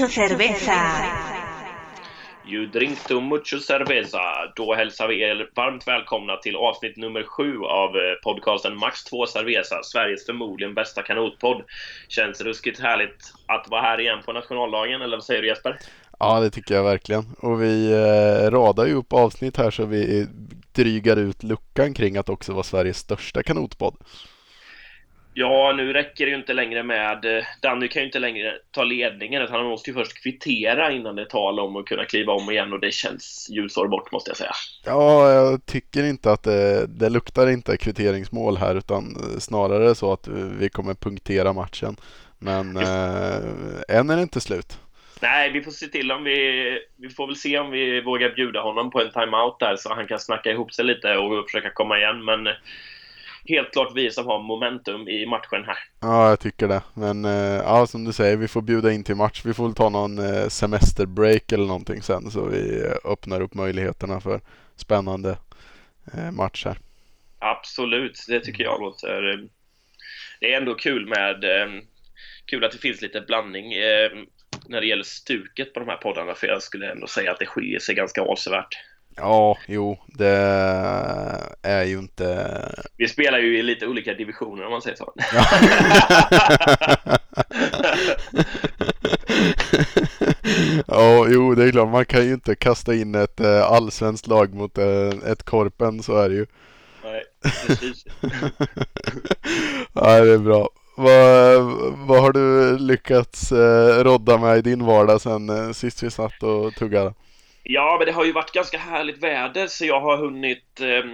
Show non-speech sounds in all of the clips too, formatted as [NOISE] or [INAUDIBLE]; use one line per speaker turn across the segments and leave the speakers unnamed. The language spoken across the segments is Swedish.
mucho cerveza.
You drink too mucho cerveza. Då hälsar vi er varmt välkomna till avsnitt nummer sju av eh, podcasten Max 2 Cerveza, Sveriges förmodligen bästa kanotpodd. Känns ruskigt härligt att vara här igen på nationaldagen, eller vad säger du Jesper?
Ja, det tycker jag verkligen. Och vi eh, radar ju upp avsnitt här så vi drygar ut luckan kring att också vara Sveriges största kanotpodd.
Ja, nu räcker det ju inte längre med... Danny kan ju inte längre ta ledningen utan han måste ju först kvittera innan det är tal om att kunna kliva om igen och det känns ljusår bort måste jag säga.
Ja, jag tycker inte att det, det luktar inte kvitteringsmål här utan snarare så att vi kommer punktera matchen. Men eh, än är det inte slut.
Nej, vi får se till om vi... Vi får väl se om vi vågar bjuda honom på en timeout där så han kan snacka ihop sig lite och försöka komma igen. Men helt klart vi som har momentum i matchen här.
Ja, jag tycker det. Men eh, ja, som du säger, vi får bjuda in till match. Vi får väl ta någon eh, semesterbreak eller någonting sen så vi öppnar upp möjligheterna för spännande eh, matcher.
Absolut, det tycker jag låter... Det är ändå kul med... Kul att det finns lite blandning när det gäller stuket på de här poddarna för jag skulle ändå säga att det skiljer sig ganska avsevärt.
Ja, jo, det är ju inte...
Vi spelar ju i lite olika divisioner om man säger så.
Ja, [LAUGHS] ja jo, det är klart. Man kan ju inte kasta in ett äh, allsvenskt lag mot äh, ett Korpen, så är det ju.
Nej, precis. [LAUGHS]
ja, det är bra. Vad, vad har du lyckats äh, rodda med i din vardag sen sist vi satt och tuggade?
Ja, men det har ju varit ganska härligt väder så jag har hunnit eh,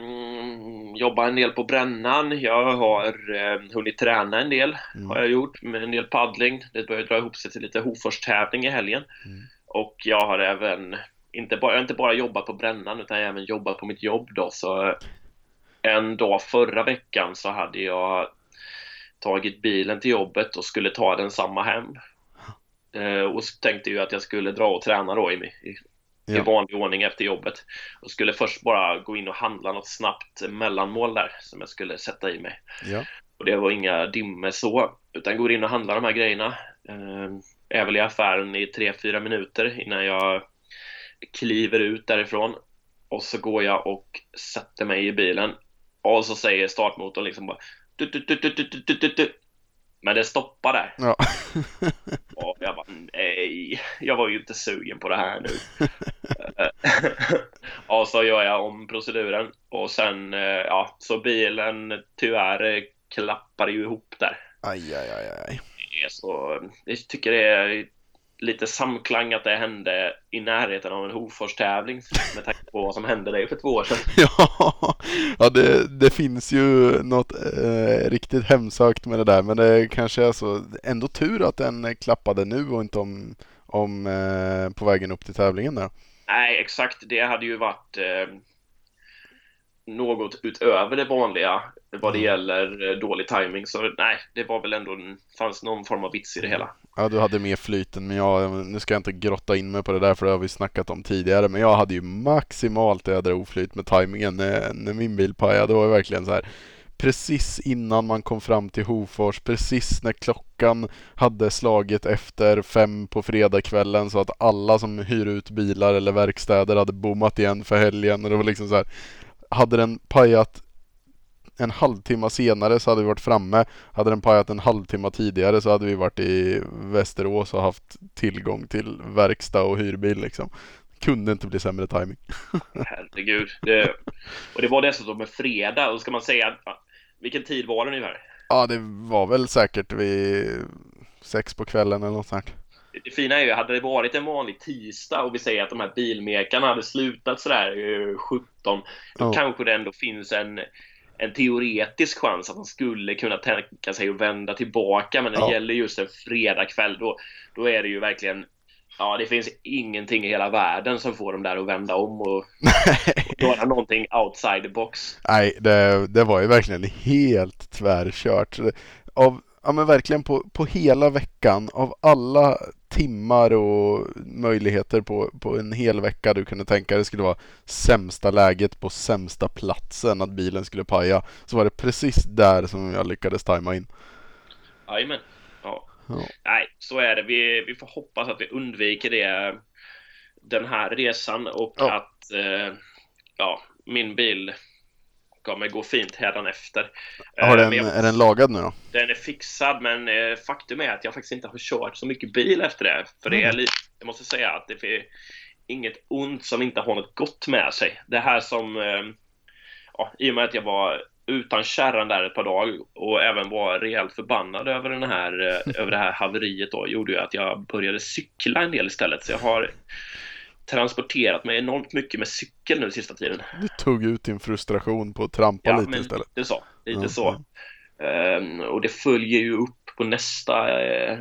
jobba en del på brännan. Jag har eh, hunnit träna en del, mm. har jag gjort, med en del paddling. Det börjar dra ihop sig till lite Hofors-tävling i helgen. Mm. Och jag har även, inte bara, jag har inte bara jobbat på brännan utan jag har även jobbat på mitt jobb då. Så en dag förra veckan så hade jag tagit bilen till jobbet och skulle ta den samma hem. Eh, och tänkte ju att jag skulle dra och träna då i, i ja. i vanlig ordning efter jobbet. Och skulle först bara gå in och handla något snabbt mellanmål där som jag skulle sätta i mig.
Ja.
Och det var inga dimmer så, utan går in och handlar de här grejerna. Eh, är väl i affären i 3-4 minuter innan jag kliver ut därifrån. Och så går jag och sätter mig i bilen. Och så säger startmotorn liksom bara du, du, du, men det stoppade där.
Ja. [LAUGHS]
och jag bara, nej, jag var ju inte sugen på det här nu. [LAUGHS] och så gör jag om proceduren och sen, eh, ja, så bilen tyvärr klappade ju ihop där.
Aj, aj, aj, aj.
Så jag tycker det är lite samklang att det hände i närheten av en Hofors-tävling med tanke på vad som hände dig för två år sedan. [LAUGHS]
Ja, ja det, det finns ju något eh, riktigt hemsökt med det där men det kanske är så ändå tur att den klappade nu och inte om, om eh, på vägen upp till tävlingen där.
Nej, exakt. Det hade ju varit eh, något utöver det vanliga vad det mm. gäller eh, dålig timing så nej, det var väl ändå fanns någon form av vits i det hela.
Ja, du hade mer flyten, men jag, nu ska jag inte grotta in mig på det där för det har vi snackat om tidigare, men jag hade ju maximalt jädra oflyt med tajmingen när, när min bil pajade. Det var verkligen så här precis innan man kom fram till Hofors, precis när klockan hade slagit efter fem på fredagskvällen så att alla som hyr ut bilar eller verkstäder hade bommat igen för helgen och det var liksom så här, hade den pajat en halvtimme senare så hade vi varit framme. Hade den pajat en halvtimme tidigare så hade vi varit i Västerås och haft tillgång till verkstad och hyrbil liksom. Kunde inte bli sämre timing. [LAUGHS]
Herregud. Det, och det var dessutom en fredag. Och ska man säga, vilken tid var det ungefär?
Ja, det var väl säkert vid sex på kvällen eller något sånt.
Det fina är ju, hade det varit en vanlig tisdag och vi säger att de här bilmekarna hade slutat sådär 17, då oh. kanske det ändå finns en en teoretisk chans att han skulle kunna tänka sig att vända tillbaka. Men när det ja. gäller just en fredagkväll då, då är det ju verkligen Ja, det finns ingenting i hela världen som får dem där att vända om och, och [LAUGHS] göra någonting outside the box.
Nej, det, det var ju verkligen helt tvärkört. Av, ja men verkligen på, på hela veckan, av alla timmar och möjligheter på, på en hel vecka du kunde tänka dig skulle vara sämsta läget på sämsta platsen att bilen skulle paja. Så var det precis där som jag lyckades tajma in.
Jajamän. Ja. Ja. Nej, så är det. Vi, vi får hoppas att vi undviker det den här resan och ja. att eh, ja, min bil kommer gå fint efter.
Har den, jag, är den lagad nu då?
Den är fixad men eh, faktum är att jag faktiskt inte har kört så mycket bil efter det. För mm. det är lite, jag måste säga att det är inget ont som inte har något gott med sig. Det här som, eh, ja, i och med att jag var utan kärran där ett par dagar och även var rejält förbannad över, den här, över det här haveriet då, gjorde ju att jag började cykla en del istället. Så jag har transporterat mig enormt mycket med cykel nu sista tiden.
Du tog ut din frustration på att trampa ja, lite men istället?
lite så. Lite ja, så. Um, och det följer ju upp på nästa, uh,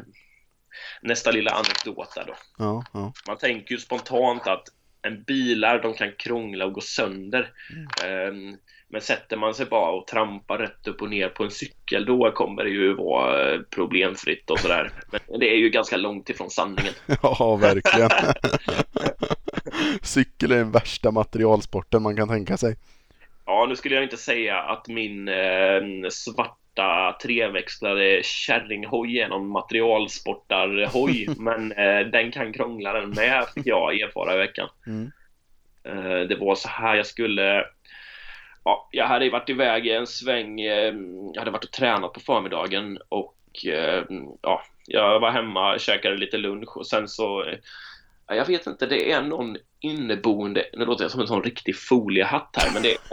nästa lilla anekdot där då.
Ja, ja.
Man tänker ju spontant att en bilar, de kan krångla och gå sönder. Mm. Um, men sätter man sig bara och trampar rätt upp och ner på en cykel då kommer det ju vara eh, problemfritt och sådär. [LAUGHS] Men det är ju ganska långt ifrån sanningen.
ja, verkligen. [LAUGHS] Cykel är den värsta materialsporten man kan tänka sig.
Ja, nu skulle jag inte säga att min eh, svarta treväxlade kärringhoj är någon materialsportarhoj, [LAUGHS] men eh, den kan krångla den med, fick jag erfara i veckan. Mm. Eh, det var så här, jag skulle ja, jag hade varit iväg en sväng, eh, jag hade varit och tränat på förmiddagen och eh, ja, jag var hemma, käkade lite lunch och sen så eh, jag vet inte, det är någon inneboende, nu låter jag som en sån riktig foliehatt här, men det är [LAUGHS]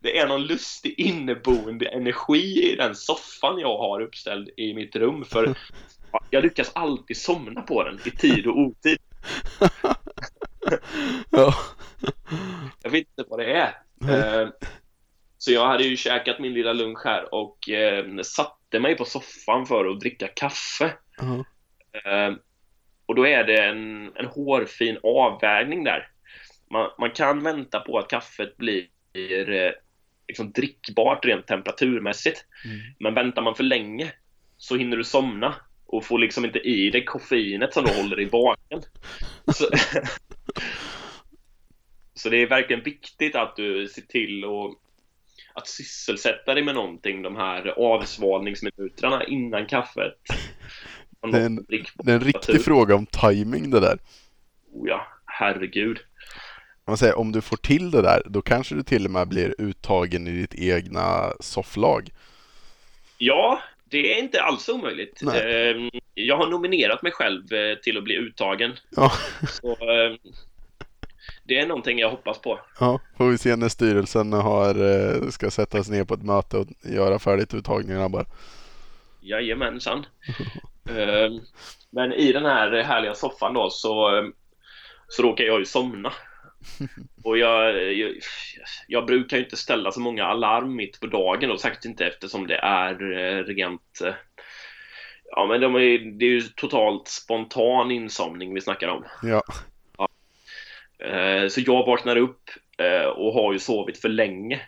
Det är någon lustig inneboende energi i den soffan jag har uppställd i mitt rum för jag lyckas alltid somna på den i tid och otid. [LAUGHS] ja. Jag vet inte vad det är. Mm. Så jag hade ju käkat min lilla lunch här och eh, satte mig på soffan för att dricka kaffe. Mm. Och då är det en, en hårfin avvägning där. Man, man kan vänta på att kaffet blir eh, liksom drickbart rent temperaturmässigt. Mm. Men väntar man för länge så hinner du somna och får liksom inte i dig koffeinet som då håller dig vaken. [LAUGHS] Så, [LAUGHS] så det är verkligen viktigt att du ser till att, att sysselsätta dig med någonting de här avsvalningsminuterna innan kaffet.
Det är en, det är en riktig fråga om timing det där.
Oh ja, herregud.
Man säger, om du får till det där, då kanske du till och med blir uttagen i ditt egna sofflag.
Ja, det är inte alls omöjligt. Nej. Ehm, jag har nominerat mig själv eh, till att bli uttagen. Ja. Så, ehm, det är någonting jag hoppas på.
Ja, får vi se när styrelsen har, eh, ska sättas ner på ett möte och göra färdigt uttagningarna bara.
Jajamensan. Ehm, men i den här härliga soffan då så, så råkar jag ju somna. [LAUGHS] Och jag, jag, jag, brukar ju inte ställa så många alarm mitt på dagen och säkert inte eftersom det är eh, rent eh, Ja men de är, det är ju totalt spontan insomning vi snackar om.
Ja. ja.
Eh, så jag vaknar upp och har ju sovit för länge.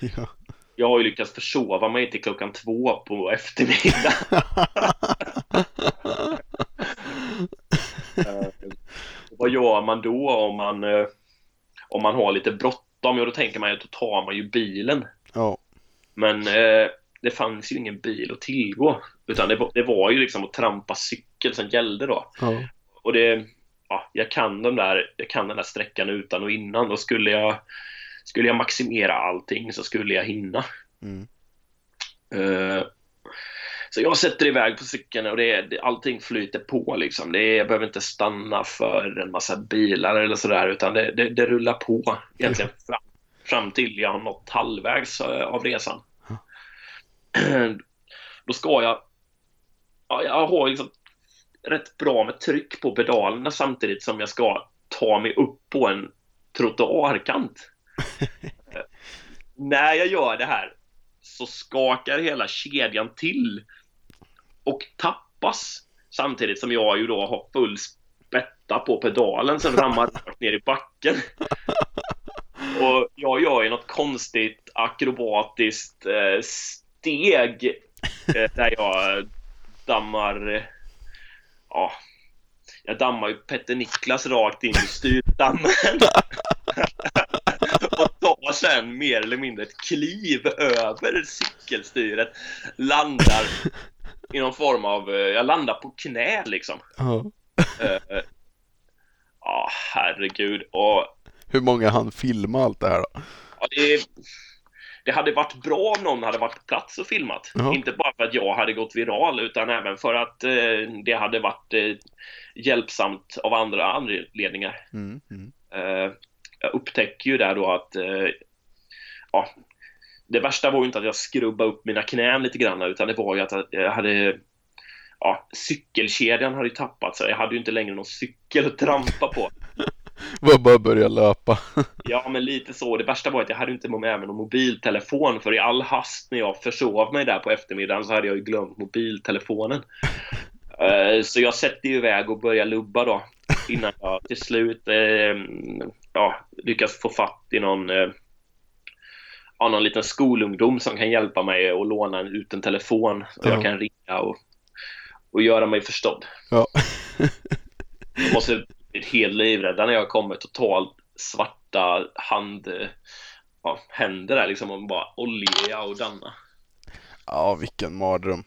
Ja.
Jag har ju lyckats försova mig till klockan två på eftermiddagen. [LAUGHS] [LAUGHS] vad gör man då om man om man har lite bråttom, ja då tänker man ju då tar man ju bilen.
Ja.
Men eh, det fanns ju ingen bil att tillgå. Utan det, det var ju liksom att trampa cykel som gällde då.
Ja.
Och det, ja, jag kan de där, jag kan den där sträckan utan och innan. Och skulle jag, skulle jag maximera allting så skulle jag hinna.
Mm.
Uh, så jag sätter iväg på cykeln och det, det, allting flyter på liksom. Det, jag behöver inte stanna för en massa bilar eller sådär utan det, det, det rullar på egentligen fram, fram till jag har nått halvvägs eh, av resan. [CLEARS THROAT] Då ska jag, ja, jag har liksom rätt bra med tryck på pedalerna samtidigt som jag ska ta mig upp på en trottoarkant. [LAUGHS] När jag gör det här så skakar hela kedjan till och tappas samtidigt som jag ju då har full spätta på pedalen som ramlar ner i backen. [LAUGHS] Och jag gör ju något konstigt akrobatiskt eh, steg eh, där jag dammar eh, ja, jag dammar ju Petter Niklas rakt in i styrdammen. [LAUGHS] och tar sen mer eller mindre ett kliv över cykelstyret. Landar i någon form av, eh, jag landade på knä liksom.
Ja.
Eh, Ja, herregud. Och
Hur många han filma allt det här då?
ja, det, det hade varit bra om någon hade varit på plats och filmat.
Ja.
Inte bara för att jag hade gått viral utan även för att eh, det hade varit eh, hjälpsamt av andra anledningar.
Mm, mm.
Eh, jag upptäcker ju där då att ja, det värsta var ju inte att jag skrubbade upp mina knän lite grann utan det var ju att jag hade ja, cykelkedjan hade ju tappat sig. Jag hade ju inte längre någon cykel att trampa på. [LAUGHS]
Var bara börja löpa. [LAUGHS]
Ja, men lite så. Det värsta var att jag hade inte med mig någon mobiltelefon för i all hast när jag försov mig där på eftermiddagen så hade jag ju glömt mobiltelefonen. [LAUGHS] Eh, Så jag sätter ju iväg och börjar lubba då innan jag till slut eh, ja, lyckas få fatt i någon eh, ja, någon liten skolungdom som kan hjälpa mig att låna en, ut en telefon och
Ja.
jag kan ringa och, och göra mig förstådd.
Ja. [LAUGHS]
Jag måste bli helt livrädd när jag kommer totalt svarta hand, ja, händer där liksom och bara olja och danna.
ja, vilken mardröm.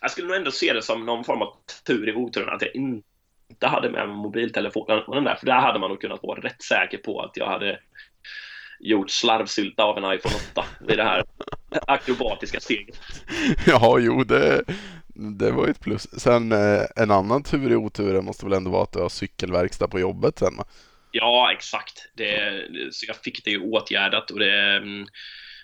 Jag skulle nog ändå se det som någon form av tur i oturen att jag inte hade med mig mobiltelefonen där, för där hade man nog kunnat vara rätt säker på att jag hade gjort slarvsylta av en iPhone 8 vid det här akrobatiska steget. [LAUGHS]
Ja, jo, det, det var ju ett plus. Sen eh, en annan tur i oturen måste väl ändå vara att du har cykelverkstad på jobbet sen?
Ja, exakt. Det, så jag fick det ju åtgärdat och det, mm,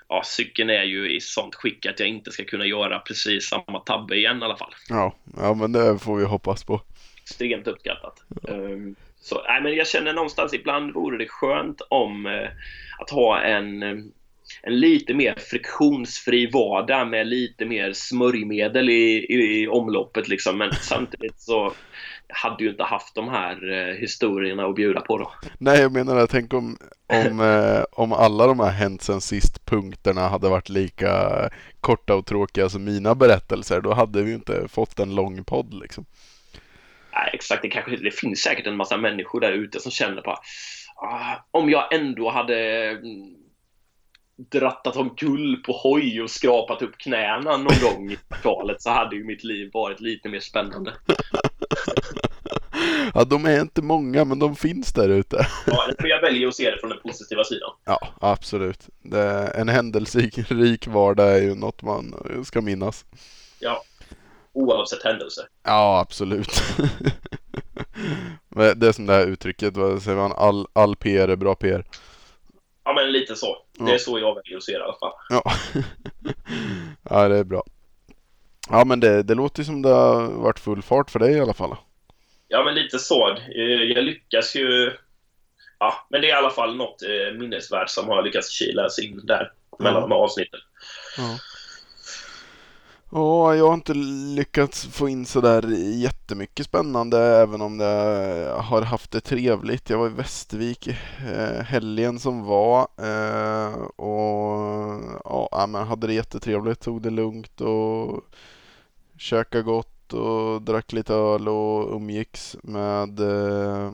ja, cykeln är ju i sånt skick att jag inte ska kunna göra precis samma tabbe igen i alla fall.
Ja, ja men det får vi hoppas på.
Extremt uppskattat. Ehm, så, nej, men jag känner någonstans ibland vore det skönt om eh, att ha en, eh, en lite mer friktionsfri vardag med lite mer smörjmedel i, i, i omloppet liksom. Men [LAUGHS] samtidigt så hade ju inte haft de här eh, historierna att bjuda på då.
Nej, jag menar det. Tänk om, om, [LAUGHS] eh, om alla de här hänt sen sist punkterna hade varit lika korta och tråkiga som mina berättelser. Då hade vi inte fått en lång podd liksom.
Nej, exakt, det, kanske, det finns säkert en massa människor där ute som känner på ah, om jag ändå hade mm, drattat omkull på hoj och skrapat upp knäna någon gång i [LAUGHS] kvartalet så hade ju mitt liv varit lite mer spännande. [LAUGHS]
Ja, de är inte många, men de finns där ute.
Ja, jag väljer att se det från den positiva sidan.
Ja, absolut. En händelserik vardag är ju något man ska minnas.
Ja, oavsett händelse.
Ja, absolut. [LAUGHS] Det är som det här uttrycket, vad säger man? All, all PR är bra PR.
Ja, men lite så. Det är så jag väljer att se det i alla fall.
Ja, [LAUGHS] ja det är bra. Ja, men det, det låter som det har varit full fart för dig i alla fall.
Ja, men lite så. Eh, Jag lyckas ju... Ja, men det är i alla fall något eh, minnesvärt som har lyckats kilas in där mellan
Ja.
de här avsnitten.
Ja. Ja, jag har inte lyckats få in sådär jättemycket spännande även om det har haft det trevligt. Jag var i Västervik eh, helgen som var eh, och ja, men hade det jättetrevligt. Tog det lugnt och käkade gott och drack lite öl och umgicks med eh,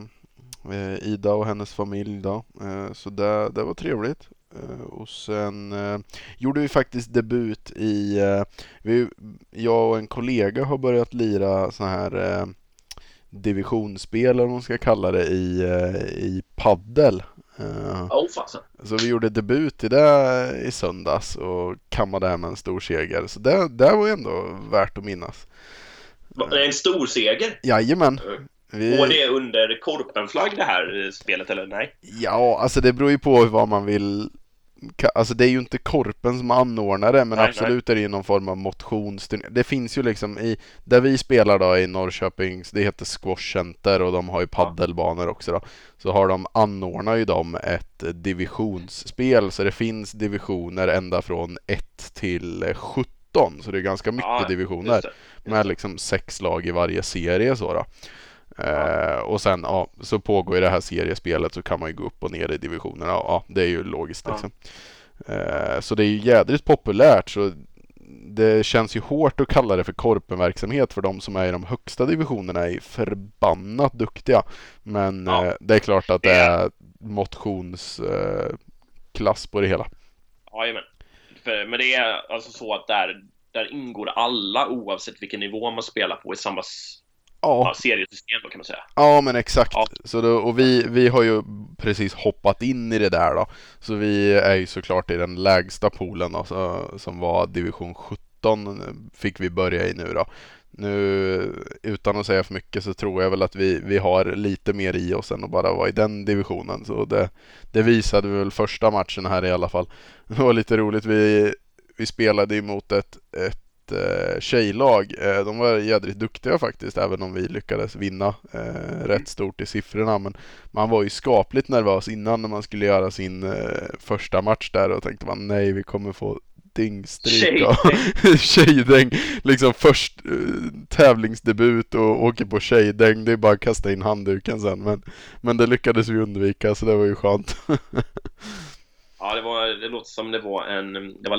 eh Ida och hennes familj då. Eh, så det, det var trevligt. Eh, och sen eh, gjorde vi faktiskt debut i, eh, vi, jag och en kollega har börjat lira så här eh, divisionsspel eller vad man ska kalla det i, eh, i paddel. Eh,
fasen.
så vi gjorde debut i det i söndags och kammade hem en stor seger. Så det, det var ju ändå värt att minnas.
En stor seger.
Jajamän. Vi,
Och det är under korpenflagg det här spelet, eller nej?
Ja, alltså det beror ju på vad man vill Alltså det är ju inte Korpen som anordnar det men
Nej,
absolut är det ju någon form av motionsturnering. Det finns ju liksom i, där vi spelar då i Norrköping, det heter Squash Center och de har ju paddelbanor också då. Så har de, anordnar ju de ett divisionsspel så det finns divisioner ända från 1 till eh, 17 så det är ganska mycket
Ja,
divisioner
just det.
med liksom sex lag i varje serie så då. Eh, och sen ja, så pågår ju det här seriespelet så kan man ju gå upp och ner i divisionerna. Ja, det är ju logiskt liksom. Eh, så det är ju jädrigt populärt så det känns ju hårt att kalla det för korpenverksamhet för de som är i de högsta divisionerna är förbannat duktiga. Men
Ja.
eh, det är klart att det är motionsklass eh, på det hela.
Jajamän. Men det är alltså så att där, där ingår alla oavsett vilken nivå man spelar på i samma
Ja.
seriesystem då kan man säga.
Ja men exakt.
Ja.
Så då, och vi, vi har ju precis hoppat in i det där då. Så vi är ju såklart i den lägsta poolen då, så, som var division 17 fick vi börja i nu då. Nu utan att säga för mycket så tror jag väl att vi, vi har lite mer i oss än att bara vara i den divisionen. Så det, det visade vi väl första matchen här i alla fall. Det var lite roligt. Vi, vi spelade emot ett, ett eh, tjejlag. Eh, de var jädrigt duktiga faktiskt, även om vi lyckades vinna eh, rätt stort i siffrorna. Men man var ju skapligt nervös innan när man skulle göra sin eh, första match där och tänkte man nej, vi kommer få dyngstryk av [LAUGHS] tjejdäng. Liksom först eh, tävlingsdebut och åker på tjejdäng. Det är bara att kasta in handduken sen. Men, men det lyckades vi undvika så det var ju skönt. [LAUGHS]
Ja, det, var, det låter som det var en, det var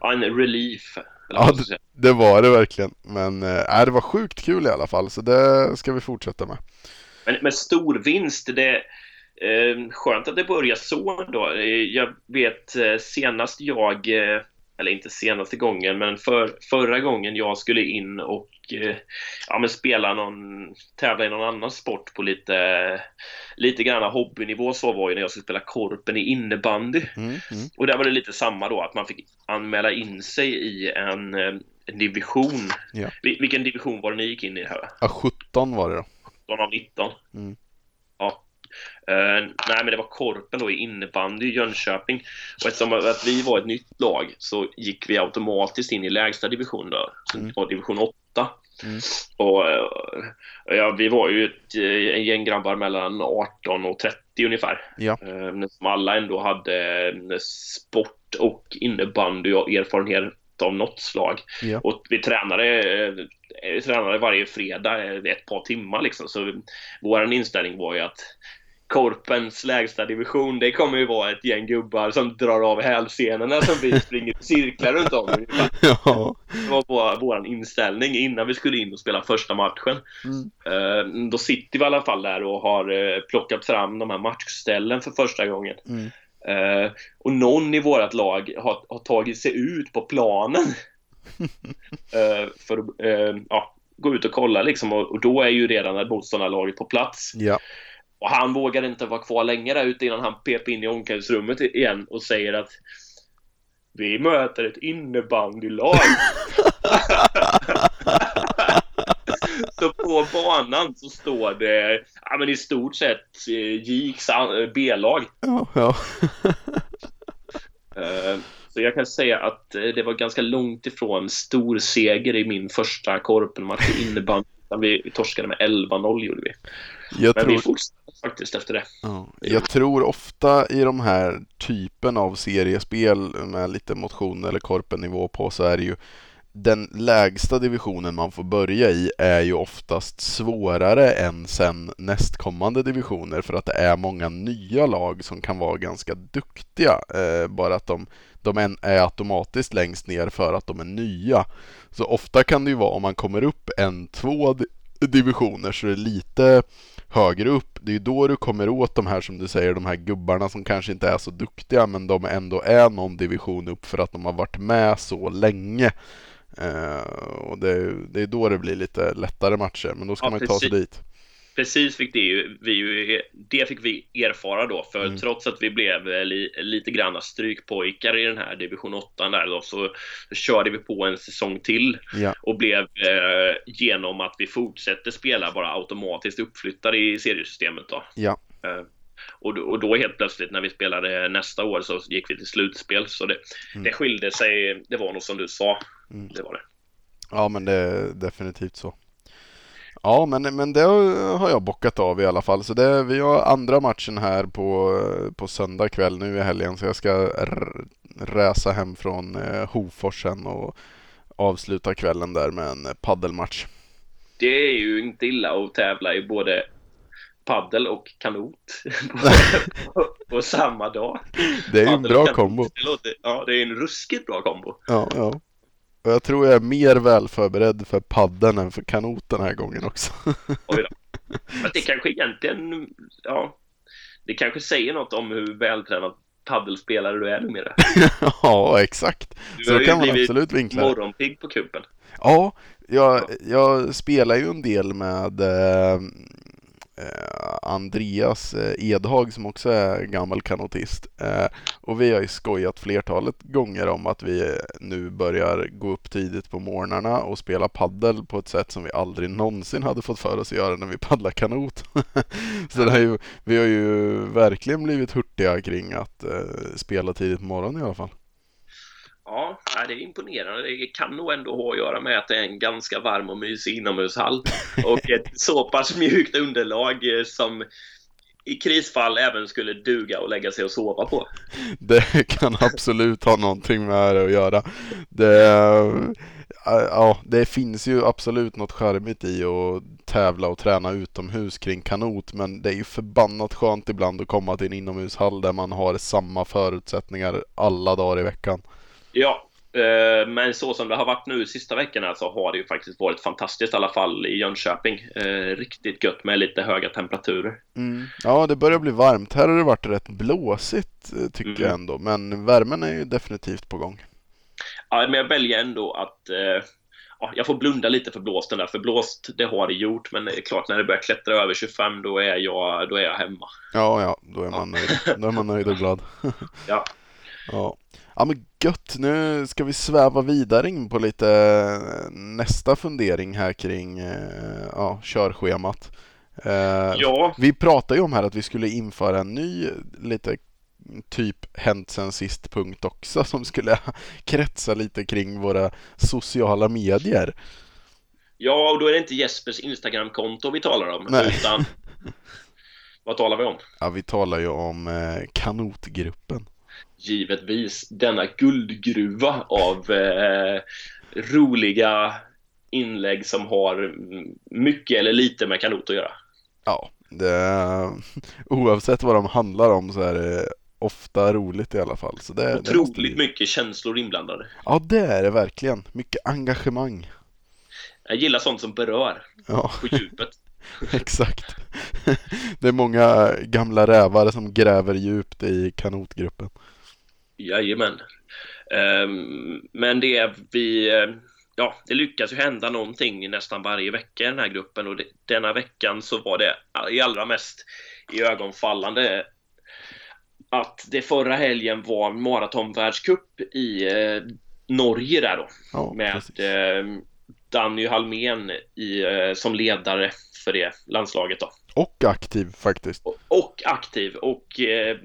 en, relief.
Ja,
säga.
Det var det verkligen. Men äh, det var sjukt kul i alla fall så det ska vi fortsätta med.
Men med stor vinst, det eh, skönt att det börjar så då. Eh, Jag vet eh, senast jag, eh, eller inte senaste gången, men för, förra gången jag skulle in och eh, ja, men spela någon, tävla i någon annan sport på lite, lite grann hobbynivå så var ju när jag skulle spela korpen i innebandy.
Mm, mm.
Och där var det lite samma då, att man fick anmäla in sig i en, eh, en division.
Ja.
Vil- Vilken division var det ni gick in i här?
Ja, 17 var det då.
18 av 19?
Mm.
Ja. Eh, nej, men det var Korpen då i innebandy i Jönköping. Och eftersom att vi var ett nytt lag så gick vi automatiskt in i lägsta division där,
Mm.
division 8.
Mm.
Och eh, ja, vi var ju ett eh, gäng grabbar mellan 18 och 30 ungefär.
Ja.
Eh, som alla ändå hade sport och innebandy och erfarenhet av något slag.
Ja.
Och vi tränade, vi tränade varje fredag ett par timmar liksom. Så vår inställning var ju att Korpens lägsta division, det kommer ju vara ett gäng gubbar som drar av hälsenorna som vi springer cirklar runt om. ungefär. [LAUGHS]
ja.
Det var vår, vår inställning innan vi skulle in och spela första matchen.
Mm.
Eh, då sitter vi i alla fall där och har eh, plockat fram de här matchställen för första gången.
Mm.
Eh, och någon i vårt lag har, har tagit sig ut på planen [LAUGHS] för att ja, gå ut och kolla liksom. Och, och då är ju redan motståndarlaget på plats.
Ja.
Och han vågade inte vara kvar länge där ute innan han pep in i omklädningsrummet igen och säger att vi möter ett innebandylag. [LAUGHS] så på banan så står det ja, men i stort sett eh, Jiks eh, B-lag.
Ja, ja. [LAUGHS]
Eh, Så jag kan säga att det var ganska långt ifrån stor seger i min första korpenmatch i innebandy. Vi vi torskade med 11-0 gjorde vi.
Jag
Men vi
tror,
fortsatte faktiskt efter det.
ja. jag tror ofta i de här typen av seriespel med lite motion eller korpennivå på så är det ju den lägsta divisionen man får börja i är ju oftast svårare än sen nästkommande divisioner för att det är många nya lag som kan vara ganska duktiga. Eh, bara att de, de är- automatiskt längst ner för att de är nya. Så ofta kan det ju vara om man kommer upp en, två divisioner så är det lite högre upp. Det är ju då du kommer åt de här som du säger, de här gubbarna som kanske inte är så duktiga men de ändå är någon division upp för att de har varit med så länge. Eh, och det, är- det är då det blir lite lättare matcher, men då ska
Ja,
man ju ta sig dit.
Precis fick det ju, vi ju, det fick vi erfara då, för
Mm.
trots att vi blev eh, li, lite granna strykpojkar i den här division 8 där då, så, så körde vi på en säsong till
Ja,
och blev eh, genom att vi fortsätter spela bara automatiskt uppflyttade i seriesystemet då.
ja,
Eh, och, och då helt plötsligt när vi spelade nästa år så gick vi till slutspel. Så det,
Mm.
det skilde sig, det var nog som du sa.
Mm.
Det var det.
ja men det är definitivt så. Ja, men, men det har jag bockat av i alla fall. Så det, vi har andra matchen här på, på söndag kväll nu i helgen. Så jag ska resa hem från eh, Hofors sen och avsluta kvällen där med en paddelmatch.
Det är ju inte illa att tävla i både paddel och kanot på, [LAUGHS] på samma dag.
Det är ju en bra kombo.
Det låter, ja, det är en ruskigt bra kombo.
Ja, ja. Och jag tror jag är mer väl förberedd för paddeln än för kanot den här gången också.
Oj då. [LAUGHS] Men det kanske egentligen, ja, det kanske säger något om hur vältränad paddelspelare du är numera. [LAUGHS]
ja, exakt.
Du
Så
har ju
kan man absolut vinkla det.
Morgonpigg på kupen.
Ja, jag, jag spelar ju en del med eh, Eh, Andreas eh, Edhag som också är gammal kanotist. Eh, och vi har ju skojat flertalet gånger om att vi nu börjar gå upp tidigt på morgnarna och spela paddel på ett sätt som vi aldrig någonsin hade fått för oss att göra när vi paddlar kanot. [LAUGHS] Så det ju, vi har ju verkligen blivit hurtiga kring att eh, spela tidigt på morgonen i alla fall.
Ja, det är imponerande. Det kan nog ändå ha att göra med att det är en ganska varm och mysig inomhushall [LAUGHS] och ett så pass mjukt underlag eh, som i krisfall även skulle duga och lägga sig och sova på.
Det kan absolut ha någonting med det att göra. Det, ja, det finns ju absolut något charmigt i att tävla och träna utomhus kring kanot men det är ju förbannat skönt ibland att komma till en inomhushall där man har samma förutsättningar alla dagar i veckan.
Ja, eh, men så som det har varit nu sista veckorna så har det ju faktiskt varit fantastiskt i alla fall i Jönköping. Eh, riktigt gött med lite höga temperaturer.
Mm. Ja, det börjar bli varmt. Här har det varit rätt blåsigt eh, tycker
Mm.
jag ändå, men värmen är ju definitivt på gång.
Ja, men jag väljer ändå att ja, jag får blunda lite för blåsten där, för blåst det har det gjort, men det är klart när det börjar klättra över 25 då är jag, då är jag hemma.
Ja, ja, då är man nöjd. Då är man nöjd och glad. [LAUGHS]
Ja.
Ja. Ja, men gött. Nu ska vi sväva vidare in på lite eh, nästa fundering här kring eh, ja, körschemat. Eh,
Ja,
Vi pratade ju om här att vi skulle införa en ny lite typ hänt sen sist punkt också som skulle [LAUGHS] kretsa lite kring våra sociala medier.
ja, och då är det inte Jespers Instagramkonto vi talar om,
Nej.
utan [LAUGHS] vad talar vi om?
Ja, vi talar ju om kanotgruppen.
Givetvis denna guldgruva av eh, roliga inlägg som har mycket eller lite med kanot att göra.
Ja, det, [LAUGHS] oavsett vad de handlar om så är det ofta roligt i alla fall. Så det, det
Otroligt
vi-
mycket känslor inblandade.
Ja, det är det verkligen. Mycket engagemang.
Jag gillar sånt som berör
Ja,
på djupet. [LAUGHS] [LAUGHS]
exakt. Det är många gamla rävar som gräver djupt i kanotgruppen.
Jajamän. Ehm, men det är vi... eh, Ja, det lyckas ju hända någonting nästan varje vecka i den här gruppen och det, denna veckan så var det i allra mest i ögonfallande att det förra helgen var maratonvärldscup i eh, Norge där då
Ja,
med Danny Halmén i, eh, som ledare för det landslaget då.
Och aktiv faktiskt.
Och- och aktiv och eh,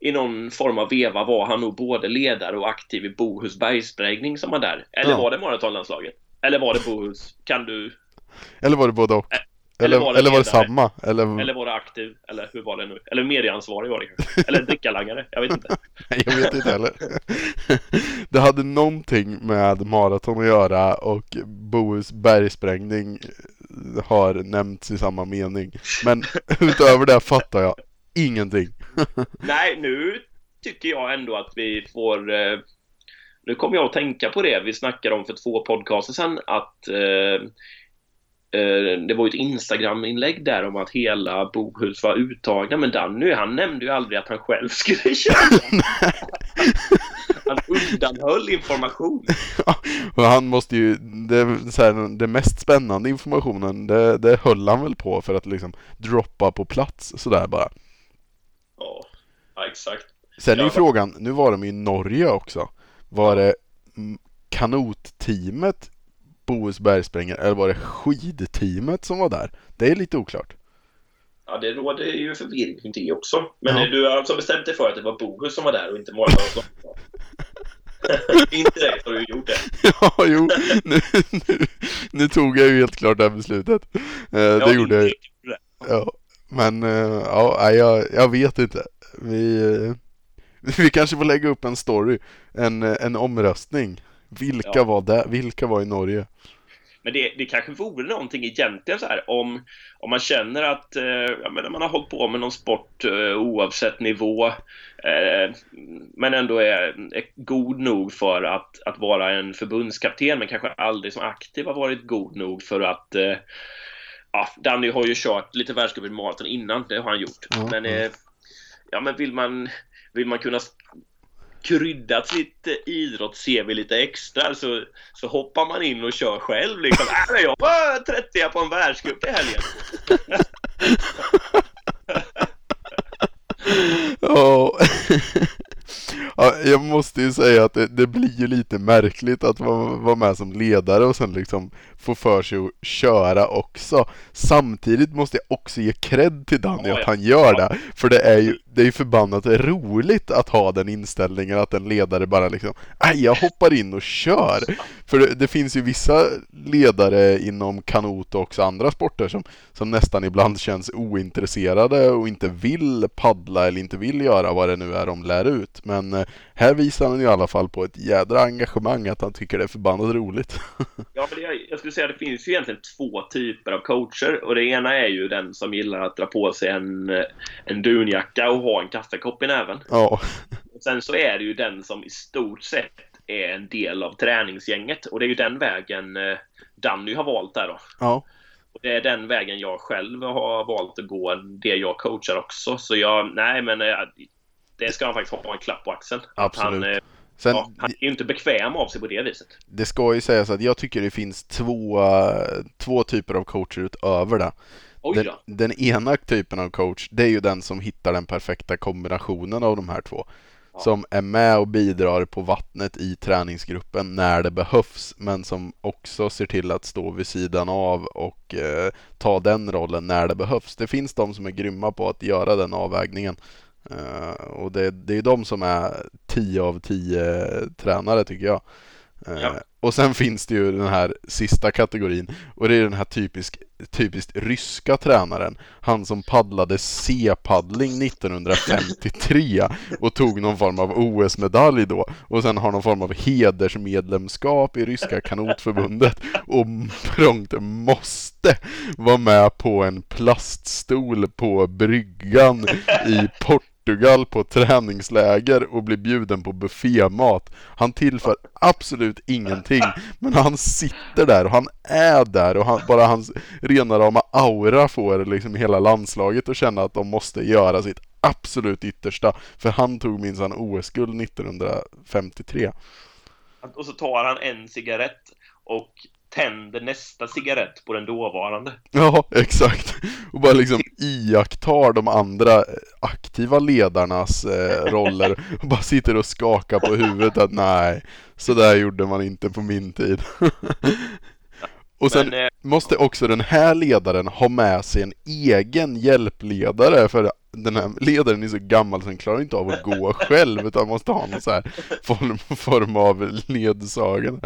i någon form av veva var han nog både ledare och aktiv i Bohus bergsprängning som var där. Eller
Ja.
var det maratonlandslaget? Eller var det Bohus? Kan du?
Eller var det både och? Eller,
eller var det
eller var det samma? Eller,
Eller var det aktiv? Eller hur var det nu? Eller medieansvarig var det kanske? Eller drickalangare? Jag vet inte. [LAUGHS]
Jag vet inte heller. [LAUGHS] Det hade någonting med maraton att göra och Bohus bergsprängning har nämnts i samma mening. Men [LAUGHS] utöver det fattar jag ingenting.
Nej, nu tycker jag ändå att vi får... Eh, nu kommer jag att tänka på det vi snackade om för två podcaster sedan att eh, eh, det var ju ett Instagram-inlägg där om att hela Bohus var uttagna men Danny han nämnde ju aldrig att han själv [LAUGHS] skulle köra. [LAUGHS] han undanhöll information.
Och han måste ju, det, här, det mest spännande informationen, det, det höll han väl på för att liksom droppa på plats sådär bara.
Ja, ja exakt.
Sen är ju
Ja.
frågan, nu var de i Norge också. Var det kanotteamet Bohus bergsprängare eller var det skidteamet som var där? Det är lite oklart.
Ja, det råder ju förvirring kring det också. Men
Ja.
du har alltså bestämt dig för att det var Bohus som var där och inte Marathon Inte det, har du gjort det. [LAUGHS]
Ja, jo, nu, nu, nu tog jag ju helt klart det här beslutet. Eh, det gjorde jag ju. Ja, men eh, ja, jag, jag vet inte. Vi, eh, [LAUGHS] vi kanske får lägga upp en story, en, eh, en omröstning. Vilka
Ja.
var där? Vilka var i Norge?
Men det, det kanske vore någonting egentligen så här om, om man känner att eh, jag menar, man har hållit på med någon sport eh, oavsett nivå eh, men ändå är, är god nog för att, att vara en förbundskapten men kanske aldrig som aktiv har varit god nog för att eh, ja, Danny har ju kört lite världscup i maraton innan, det har han gjort.
Ja,
men eh, ja, men vill man vill man kunna krydda sitt idrotts-CV lite extra så, så hoppar man in och kör själv liksom. Äh, jag var 30 på en världscup i helgen. [LAUGHS]
Ja. ja, jag måste ju säga att det, det blir ju lite märkligt att vara, vara med som ledare och sen liksom få för sig att köra också. Samtidigt måste jag också ge cred till Danny att han gör det. För det är ju det är ju förbannat roligt att ha den inställningen att en ledare bara liksom Aj, jag hoppar in och kör. För det, det, finns ju vissa ledare inom kanot och också andra sporter som, som nästan ibland känns ointresserade och inte vill paddla eller inte vill göra vad det nu är de lär ut. Men eh, här visar han i alla fall på ett jädra engagemang att han tycker det är förbannat roligt. [LAUGHS]
ja, men jag, jag skulle säga att det finns ju egentligen två typer av coacher och det ena är ju den som gillar att dra på sig en, eh, en dunjacka och ha en kaffekopp i näven.
Ja.
Och sen så är det ju den som i stort sett är en del av träningsgänget och det är ju den vägen eh, Danny har valt där då.
Ja.
Och det är den vägen jag själv har valt att gå, det jag coachar också. Så jag, nej men eh, det ska han faktiskt ha en klapp på axeln.
Absolut.
Han, eh, Sen, ja, han är ju inte bekväm av sig på det viset.
Det ska ju sägas att jag tycker det finns två, två typer av coacher utöver det. Den, den, ena typen av coach, det är ju den som hittar den perfekta kombinationen av de här två. Ja. Som är med och bidrar på vattnet i träningsgruppen när det behövs, men som också ser till att stå vid sidan av och eh, ta den rollen när det behövs. Det finns de som är grymma på att göra den avvägningen. Uh, och det, det är de som är 10 av 10 tränare tycker jag. Uh, ja. Och sen finns det ju den här sista kategorin och det är den här typisk, typiskt ryska tränaren. Han som paddlade C-paddling 1953 och tog någon form av OS-medalj då och sen har någon form av hedersmedlemskap i ryska kanotförbundet och prångt måste vara med på en plaststol på bryggan i Port Portugal på träningsläger och blir bjuden på buffémat. Han tillför absolut ingenting, men han sitter där och han är där och han, bara hans rena rama aura får liksom hela landslaget att känna att de måste göra sitt absolut yttersta. För han tog minsann OS-guld 1953.
Och så tar han en cigarett och tänder nästa cigarett på den dåvarande.
Ja, exakt. Och bara liksom iakttar de andra aktiva ledarnas eh, roller och bara sitter och skakar på huvudet att nej, så där gjorde man inte på min tid. [LAUGHS] och sen Men, eh, måste också den här ledaren ha med sig en egen hjälpledare för den här ledaren är så gammal så han klarar inte av att gå själv utan måste ha någon så här form, form av ledsagare.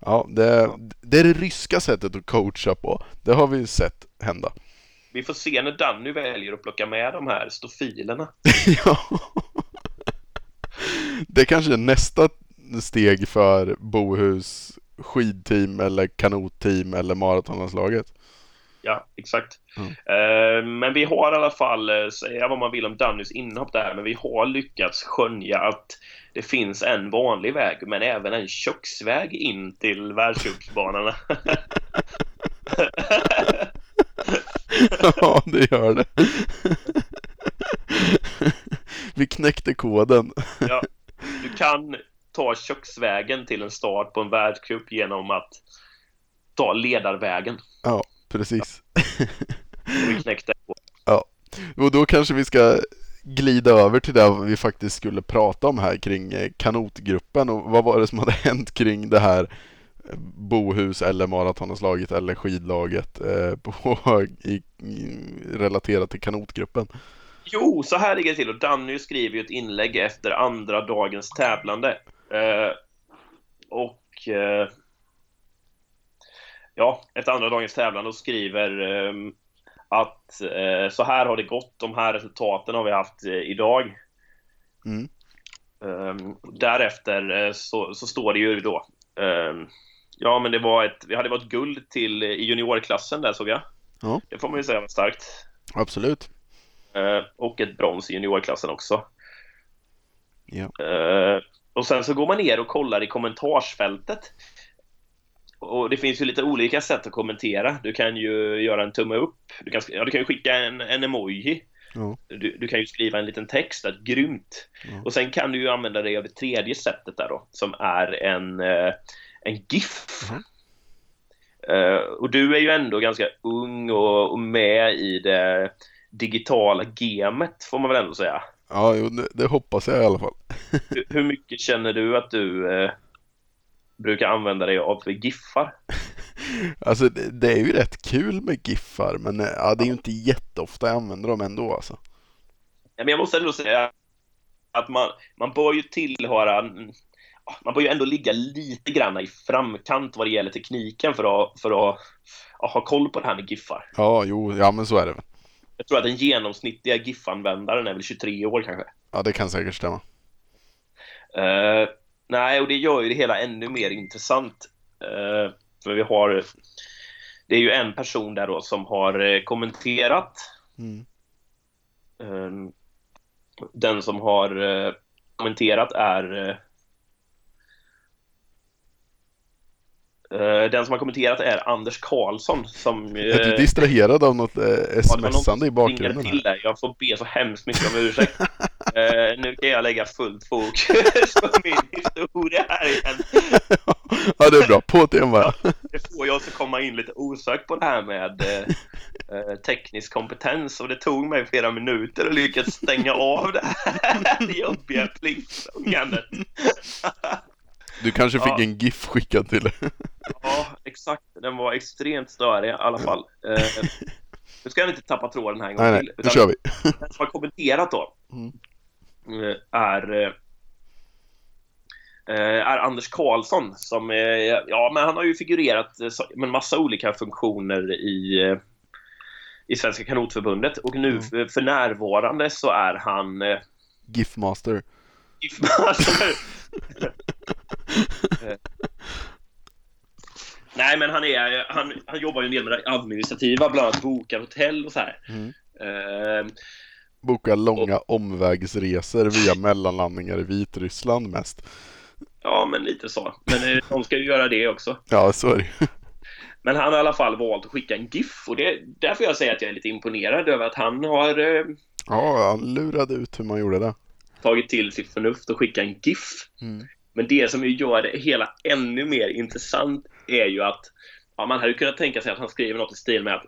Ja, det, det är det ryska sättet att coacha på. Det har vi sett hända.
Vi får se när Danny väljer att plocka med de här stofilerna. [LAUGHS]
ja. Det är kanske är nästa steg för Bohus skidteam eller kanotteam eller maratonlandslaget.
Ja, exakt. Mm. Men vi har i alla fall, eh, säga vad man vill om Dannys inhopp där, men vi har lyckats skönja att det finns en vanlig väg, men även en köksväg in till världscupsbanorna. [LAUGHS]
ja, det gör det. Vi knäckte koden.
ja, du kan ta köksvägen till en start på en världscup genom att ta ledarvägen.
Ja, precis.
Vi knäckte
Ja, och då kanske vi ska glida över till det vi faktiskt skulle prata om här kring eh, kanotgruppen och vad var det som hade [LAUGHS] hänt kring det här eh, Bohus eller maratonslaget eller skidlaget eh, [LAUGHS] på, i, i, relaterat till kanotgruppen?
Jo, så här ligger det till och Danny skriver ju ett inlägg efter andra dagens tävlande. Eh, och eh, ja, efter andra dagens tävlande och skriver eh, att eh, så här har det gått, de här resultaten har vi haft eh, idag. Mm. Um, därefter eh, så, så, står det ju då um, Ja men det var ett, vi hade varit guld till i juniorklassen där såg jag. Ja. Det får man ju säga var starkt.
Absolut.
Uh, och ett brons i juniorklassen också.
Ja.
Och sen så går man ner och kollar i kommentarsfältet och det finns ju lite olika sätt att kommentera. Du kan ju göra en tumme upp. Du kan, ja, du kan ju skicka en, en emoji. Ja. Du, du, kan ju skriva en liten text, där, grymt. Ja. Och sen kan du ju använda det över tredje sättet där då, som är en, eh, en GIF. Mm. Uh, och du är ju ändå ganska ung och, och, med i det digitala gamet, får man väl ändå säga.
Ja, det, det, hoppas jag i alla fall. [LAUGHS]
hur, hur mycket känner du att du uh, brukar använda dig av för giffar? [LAUGHS]
alltså det, det, är ju rätt kul med giffar men eh, ja, det är ju inte jätteofta jag använder dem ändå alltså.
Ja, men jag måste ändå säga att man, man bör ju tillhöra man bör ju ändå ligga lite grann i framkant vad det gäller tekniken för att, för att, att ha koll på det här med giffar.
Ja, jo, ja men så är det väl.
Jag tror att den genomsnittliga GIF-användaren är väl 23 år kanske.
Ja, det kan säkert stämma.
Uh, nej, och det gör ju det hela ännu mer intressant. Uh, för vi har... Det är ju en person där då som har eh, kommenterat. Mm. Uh, den som har kommenterat är Uh, den som har kommenterat är Anders Karlsson som...
Uh, är distraherad av något smsande i bakgrunden?
Till där. Jag får be så hemskt mycket om ursäkt. [LAUGHS] uh, nu kan jag lägga fullt fokus [LAUGHS] på min historia här igen.
ja, det är bra. På tema.
Ja, det får jag också komma in lite osökt på det här med teknisk kompetens och det tog mig flera minuter att lyckas stänga av det här [LAUGHS] jobbiga pliktfångandet.
Du kanske fick ja. en GIF skickad till dig?
ja, exakt. Den var extremt störig i alla fall. Uh, nu ska jag inte tappa tråden här en gång
nej,
till.
Nej, nu kör vi.
den som har kommenterat då mm. Uh, är, uh, är Anders Karlsson som, ja men han har ju figurerat med en massa olika funktioner i i Svenska Kanotförbundet och nu mm. för, närvarande så är han
GIF-master.
GIF-master. [LAUGHS] Nej, men han, är, han, han jobbar ju en del med det administrativa, bland annat bokar hotell och så här. Mm.
Eh, Bokar långa omvägsresor via mellanlandningar i Vitryssland mest.
Ja, men lite så. Men eh, de ska ju göra det också.
Ja, så är det [LAUGHS]
Men han har i alla fall valt att skicka en GIF och det därför jag säger att jag är lite imponerad över att han har... Eh,
ja, han lurade ut hur man gjorde det.
Tagit till sitt förnuft och skicka en GIF. Mm. Men det som ju gör det hela ännu mer intressant är ju att ja, man hade kunnat tänka sig att han skriver något i stil med att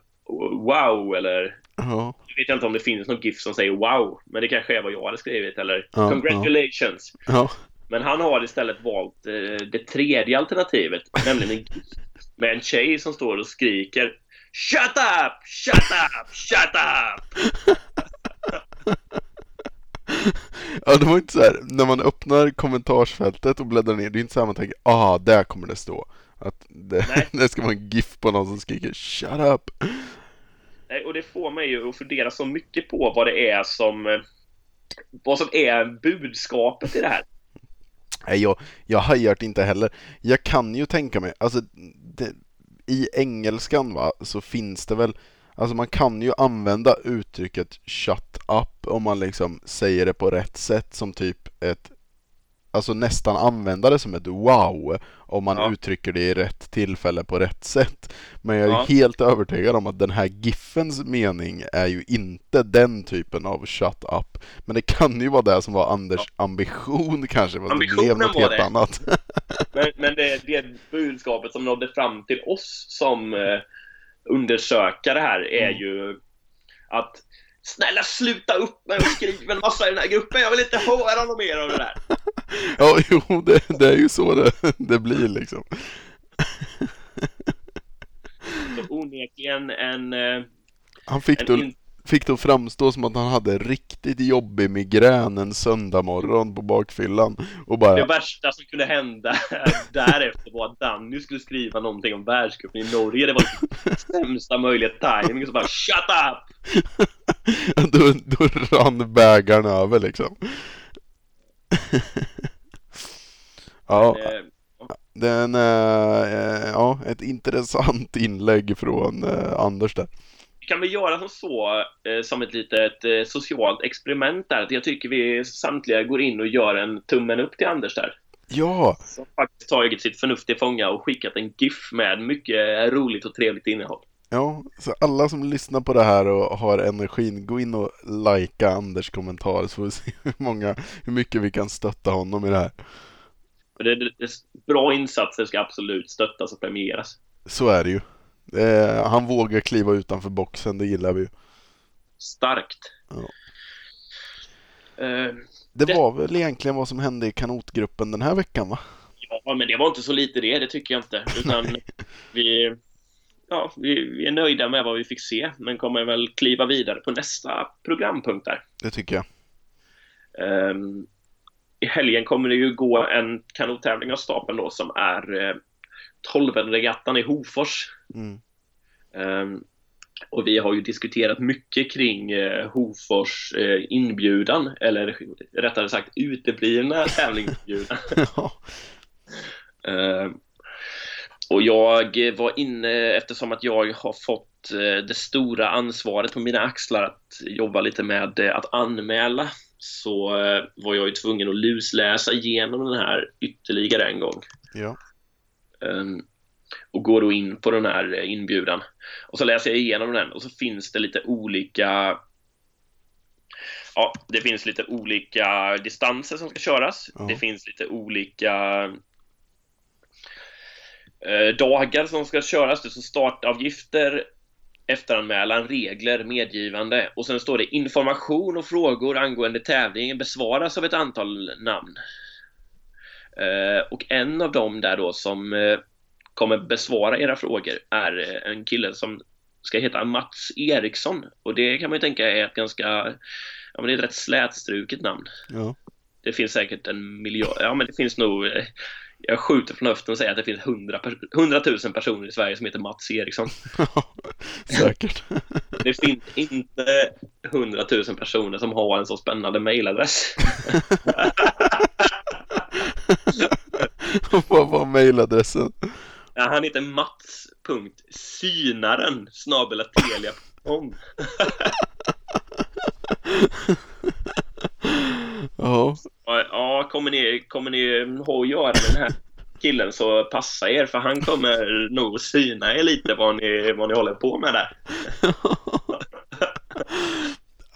wow eller uh-huh. jag vet inte om det finns någon GIF som säger wow men det kanske är vad jag hade skrivit eller uh-huh. congratulations. Uh-huh. Men han har istället valt eh, det tredje alternativet, nämligen en GIF med en tjej som står och skriker Shut up! Shut up! Shut up!
Ja, det var inte så här, när man öppnar kommentarsfältet och bläddrar ner, det är inte så här man tänker, ah, där kommer det stå. Att det, [LAUGHS] det ska vara en GIF på någon som skriker 'Shut up'
Nej, och det får mig ju att fundera så mycket på vad det är som eh, vad som är budskapet i det här.
Nej, jag, jag hajar inte heller. Jag kan ju tänka mig, alltså det, i engelskan va, så finns det väl Alltså man kan ju använda uttrycket 'shut up' om man liksom säger det på rätt sätt som typ ett Alltså nästan använda det som ett wow om man ja. uttrycker det i rätt tillfälle på rätt sätt. Men jag är ja. helt övertygad om att den här giffens mening är ju inte den typen av shut up. Men det kan ju vara det som var Anders ja. ambition kanske, fast Ambitionen det blev något helt det. annat. [LAUGHS]
men, men det, det budskapet som nådde fram till oss som eh, undersöka det här är mm. ju att Snälla sluta upp med att skriva en massa i den här gruppen, jag vill inte höra något mer av det där. [LAUGHS]
Ja, jo, det, det är ju så det, det blir liksom. [LAUGHS]
Så onekligen en... Eh,
Han fick en då fick det att framstå som att han hade riktigt jobbig migrän en söndag morgon på bakfyllan och bara...
Det värsta som kunde hända [LAUGHS] därefter var att Danny skulle skriva någonting om världscupen i Norge. Det var sämsta möjliga timing så bara SHUT UP! [LAUGHS]
då, då rann bägaren över liksom. [LAUGHS] ja. Eh, det är en, äh, ja, ett intressant inlägg från Anders där
kan vi göra som så, eh, som ett litet eh, socialt experiment där, att jag tycker vi samtliga går in och gör en tummen upp till Anders där.
Ja!
Som faktiskt tagit sitt förnuft till fånga och skickat en GIF med mycket roligt och trevligt innehåll.
Ja, så alla som lyssnar på det här och har energin, gå in och likea Anders kommentar så får vi se hur, många, hur mycket vi kan stötta honom i det här.
Det, det, det, bra insatser ska absolut stöttas och premieras.
Så är det ju. Eh, han vågar kliva utanför boxen, det gillar vi ju.
Starkt.
Ja.
Eh,
Det
Det-
var väl egentligen vad som hände i kanotgruppen den här veckan va?
ja, men det var inte så lite det, det tycker jag inte. Utan [LAUGHS] vi, ja, vi, vi är nöjda med vad vi fick se, men kommer väl kliva vidare på nästa programpunkt där.
Det tycker jag.
Ehm, I helgen kommer det ju gå en kanottävling av stapeln då som är eh, Tolvenregattan i Hofors.
Mm.
Ehm, och vi har ju diskuterat mycket kring eh, Hofors eh, inbjudan, eller rättare sagt uteblivna [LAUGHS] tävlingsinbjudan. [LAUGHS] Ehm, och jag var inne, eftersom att jag har fått eh, det stora ansvaret på mina axlar att jobba lite med eh, att anmäla, så eh, var jag ju tvungen att lusläsa igenom den här ytterligare en gång.
ja.
Ehm, och går då in på den här eh, inbjudan. Och så läser jag igenom den och så finns det lite olika Ja, det finns lite olika distanser som ska köras.
Ja.
Det finns lite olika eh, dagar som ska köras. Det står startavgifter, efteranmälan, regler, medgivande och sen står det information och frågor angående tävlingen besvaras av ett antal namn. Eh, och en av dem där då som eh, kommer besvara era frågor är eh, en kille som ska heta Mats Eriksson och det kan man ju tänka är ett ganska, ja men det är ett rätt slätstruket namn.
ja.
Det finns säkert en miljard, ja men det finns nog, jag skjuter från höften och säger att det finns hundratusen personer i Sverige som heter Mats Eriksson. [LAUGHS]
Säkert. [LAUGHS]
Det finns inte hundratusen personer som har en så spännande mailadress. [LAUGHS] [LAUGHS]
vad var mailadressen?
Ja, Han heter Mats.synaren snabel telia.com [LAUGHS]
Ja,
Ja, Ja, kommer ni, kommer ni ha att göra med den här killen så passa er för han kommer nog syna er lite vad ni, vad ni håller på med där. [LAUGHS]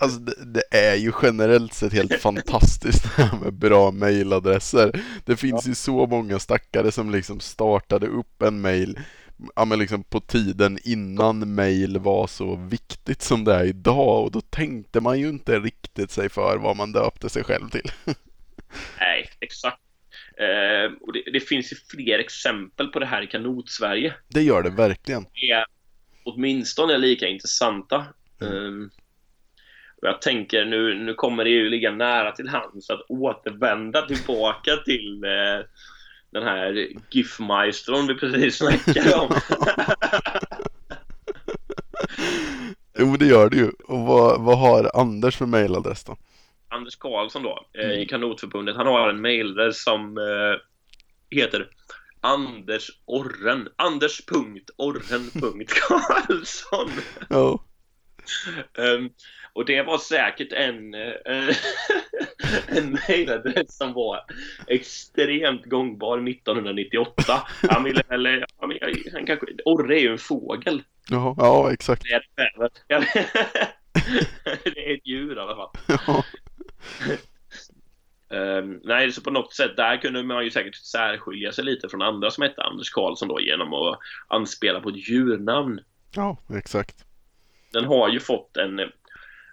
alltså det, det är ju generellt sett helt [LAUGHS] fantastiskt det här med bra mailadresser. Det finns ju så många stackare som liksom startade upp en mail ja, men liksom på tiden innan mail var så viktigt som det är idag och då tänkte man ju inte riktigt sig för vad man döpte sig själv till. [LAUGHS]
Nej, exakt. Eh, och det, det finns ju fler exempel på det här i kanot-Sverige.
Det gör det verkligen.
Det är åtminstone lika intressanta. Um, och jag tänker nu, nu kommer det ju ligga nära till hands att återvända tillbaka till eh, den här GIF-maestron vi precis snackade om. [LAUGHS]
Jo, det gör det ju. Och vad, vad har Anders för mailadress då?
Anders Karlsson då, eh, i Kanotförbundet, han har en mailadress som eh, heter Anders Orren. Anders.orren.karlsson. [LAUGHS]
Ja,
Ehm, och det var säkert en, eh, [LAUGHS] en mailadress som var extremt gångbar 1998. Han ville eller, ja, men han kanske, orre är ju en fågel.
ja, ja exakt.
Det är, [LAUGHS] det är ett djur i alla fall.
Ja,
Ehm, nej, så på något sätt där kunde man ju säkert särskilja sig lite från andra som hette Anders Karlsson då genom att anspela på ett djurnamn.
ja exakt.
Den har ju fått en,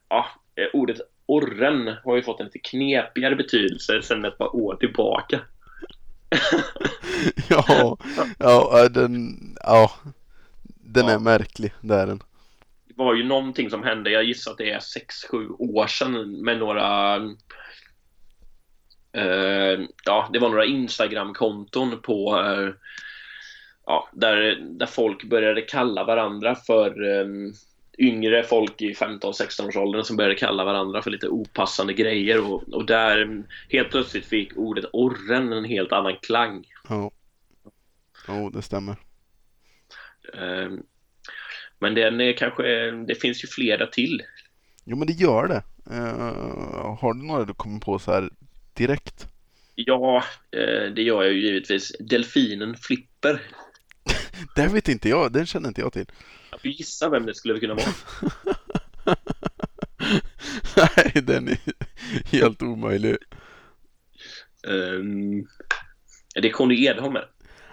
ja, eh, ordet orren har ju fått en lite knepigare betydelse sedan ett par år tillbaka. [LAUGHS]
Ja, ja, äh, den, ja, den
Ja.
är märklig, det är den.
Det var ju någonting som hände, jag gissar att det är 6-7 år sedan med några eh, ja, det var några Instagram-konton på eh, ja, där, där folk började kalla varandra för eh, yngre folk i 15-16-årsåldern som började kalla varandra för lite opassande grejer och, och där helt plötsligt fick ordet orren en helt annan klang.
Ja, jo, det stämmer.
Eh, men den är kanske, det finns ju flera till.
Jo, men det gör det. Eh, har du några du kommer på så här direkt?
Ja, eh, det gör jag ju givetvis. Delfinen Flipper. [LAUGHS]
Det vet inte jag, den känner inte jag till.
Jag får gissa vem det skulle kunna vara. [LAUGHS]
Nej, den är helt omöjlig.
Um, det är Conny Edholm.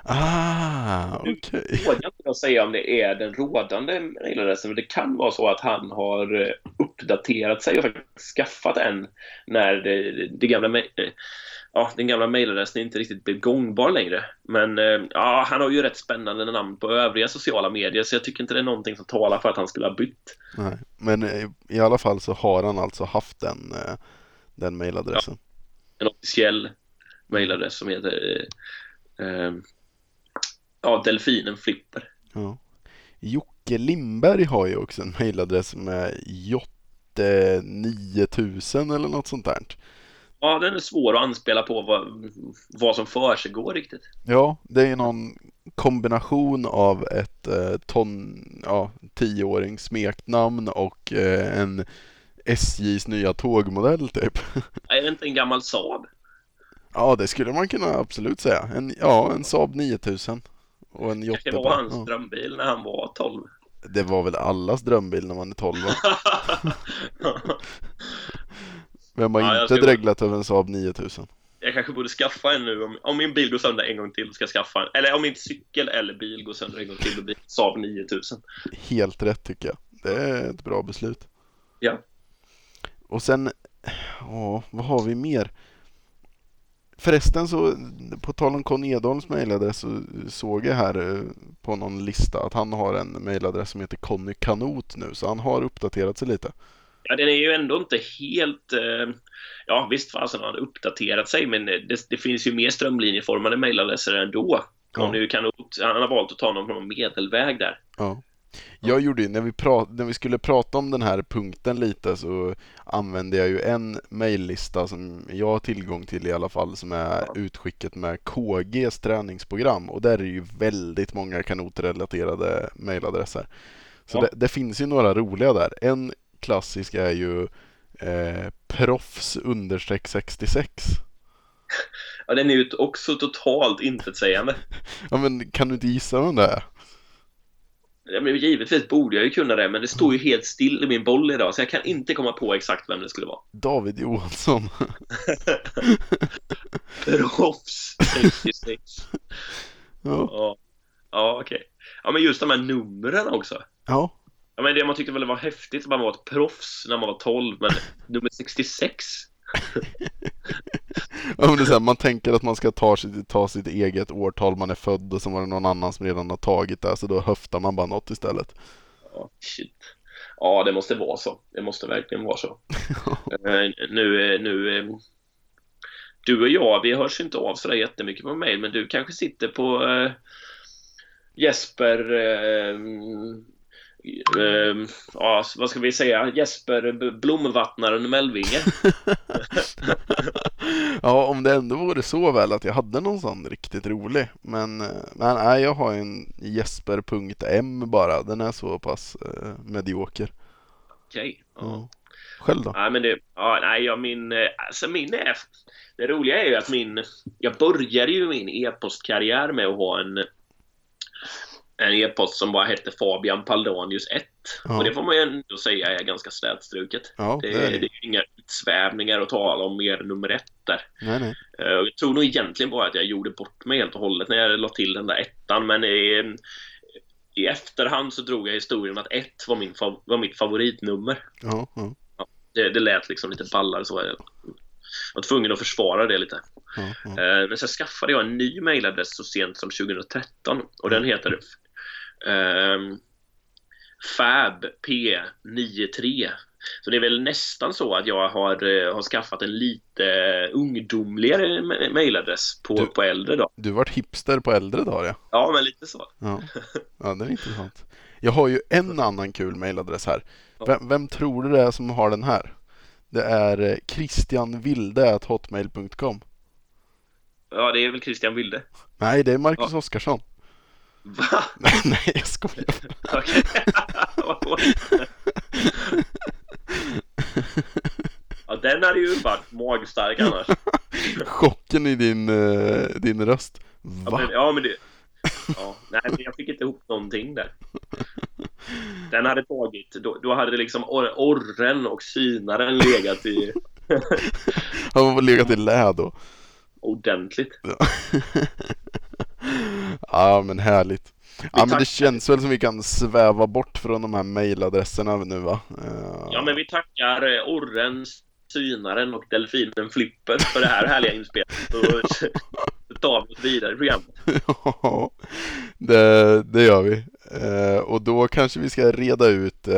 Ah, okej. Okay.
Jag kan inte säga om det är den rådande mejladressen, men det kan vara så att han har eh, uppdaterat sig och faktiskt skaffat en när det, det gamla ja, den gamla mejladressen inte riktigt blev gångbar längre. Men eh, ja, han har ju rätt spännande namn på övriga sociala medier så jag tycker inte det är någonting som talar för att han skulle ha bytt.
Nej, men eh, i alla fall så har han alltså haft den, den mejladressen. Ja,
en officiell mejladress som heter eh, Ja, Delfinen Flipper.
Ja. Jocke Lindberg har ju också en mejladress med jotte9000 eller något sånt där.
Ja, den är svår att anspela på vad, vad som för sig går riktigt.
Ja, det är ju någon kombination av ett eh, ton, ja, tioårings smeknamn och eh, en SJs nya tågmodell typ. [LAUGHS]
Är det inte en gammal Saab?
Ja, det skulle man kunna absolut säga. En, ja, en Saab 9000. Och en
Jotte. Det var hans ja. drömbil när han var 12.
Det var väl allas drömbil när man är 12 [LAUGHS] [LAUGHS] Vem har ja, inte dreglat över en Saab 9000?
Jag kanske borde skaffa en nu om, om min bil går sönder en gång till ska jag skaffa en. Eller om min cykel eller bil går sönder en gång till då blir Saab 9000.
Helt rätt tycker jag. Det är ett bra beslut.
Ja.
Och sen, ja, vad har vi mer? Förresten så, på tal om Conny Edholms mejladress så såg jag här eh, på någon lista att han har en mejladress som heter Conny Kanot nu, så han har uppdaterat sig lite.
Ja, den är ju ändå inte helt... Eh, ja, visst fasen har han uppdaterat sig, men det, det finns ju mer strömlinjeformade mejladresser ändå. Ja. Kanot, han har valt att ta någon medelväg där.
Ja. Jag gjorde ju, när vi, prat, när vi skulle prata om den här punkten lite så använde jag ju en mejllista som jag har tillgång till i alla fall som är utskicket med KGs träningsprogram och där är det ju väldigt många kanotrelaterade mejladresser. Så ja. det, det, finns ju några roliga där. En klassisk är ju eh, proffs understreck 66.
Ja, den är ju också totalt intetsägande. [LAUGHS]
ja, men kan du inte gissa vem det är?
Ja, men givetvis borde jag ju kunna det, men det står ju helt still i min boll idag, så jag kan inte komma på exakt vem det skulle vara.
David Johansson. [LAUGHS]
Proffs 66. Ja. Ja, ja okej. Okay. Ja, men just de här numren också.
Ja.
Ja, men det man tyckte väl var häftigt att man var ett proffs när man var 12, men [LAUGHS] nummer 66.
ja, men det är så här, man tänker att man ska ta sitt, ta sitt eget årtal man är född och så var det någon annan som redan har tagit det så då höftar man bara något istället.
Ja, shit. Ja, det måste vara så. Det måste verkligen vara så. uh, [LAUGHS] nu, nu uh, du och jag, vi hörs inte av sådär jättemycket på mail, men du kanske sitter på uh, Jesper Uh, ja, vad ska vi säga? Jesper Blomvattnaren Mellvinge. [LAUGHS]
ja, om det ändå vore så väl att jag hade någon sån riktigt rolig. Men, eh, men nej, jag har en Jesper.m bara. Den är så pass uh, medioker.
Okej. Okay. Ja.
Själv då?
Nej, men det, ja, nej, jag min, eh, alltså min är, det roliga är ju att min, jag började ju min e-postkarriär med att ha en en e-post som bara hette Fabian Paldonius 1. Ja. Och det får man ju ändå säga är ganska slätstruket.
Ja,
det, det, är, det inga utsvävningar att tala om mer nummer ett där.
Nej, nej.
Eh, jag tror nog egentligen bara att jag gjorde bort mig helt och hållet när jag la till den där ettan. Men i, i efterhand så drog jag historien att ett var, min, var mitt favoritnummer.
Ja, ja.
ja det, det lät liksom lite ballare så. Jag var tvungen att försvara det lite.
Ja, ja.
Eh, men sen skaffade jag en ny mailadress så sent som 2013 och den heter Um, Fab P93. Så det är väl nästan så att jag har, eh, har skaffat en lite ungdomligare mejladress på, du, på äldre dag.
Du vart hipster på äldre dagar ja.
Ja, men lite så.
Ja, [LAUGHS] ja det är intressant. Jag har ju en annan kul mejladress här. Vem, vem, tror du det är som har den här? Det är eh, christianvilde.hotmail.com
Ja, det är väl Christian Wilde.
Nej, det är Marcus ja. Oskarsson.
Va?
Nej, jag skojar.
Okej. ja, den hade ju varit magstark annars.
Chocken i din, uh, din röst. Va?
Ja, men, ja, men det, Ja, nej, jag fick inte ihop någonting där. Den hade tagit, då, då hade liksom or orren och synaren legat i... [LAUGHS]
Han var legat i lä då.
Ordentligt.
ja [LAUGHS] men härligt. Ja men det känns väl som vi kan sväva bort från de här mejladresserna nu va?
Uh... Ja men vi tackar eh, orren, synaren och delfinen Flipper för det här härliga inspelet. [LAUGHS] Så tar vi oss vidare i programmet.
Ja, det, det gör vi. Uh, och då kanske vi ska reda ut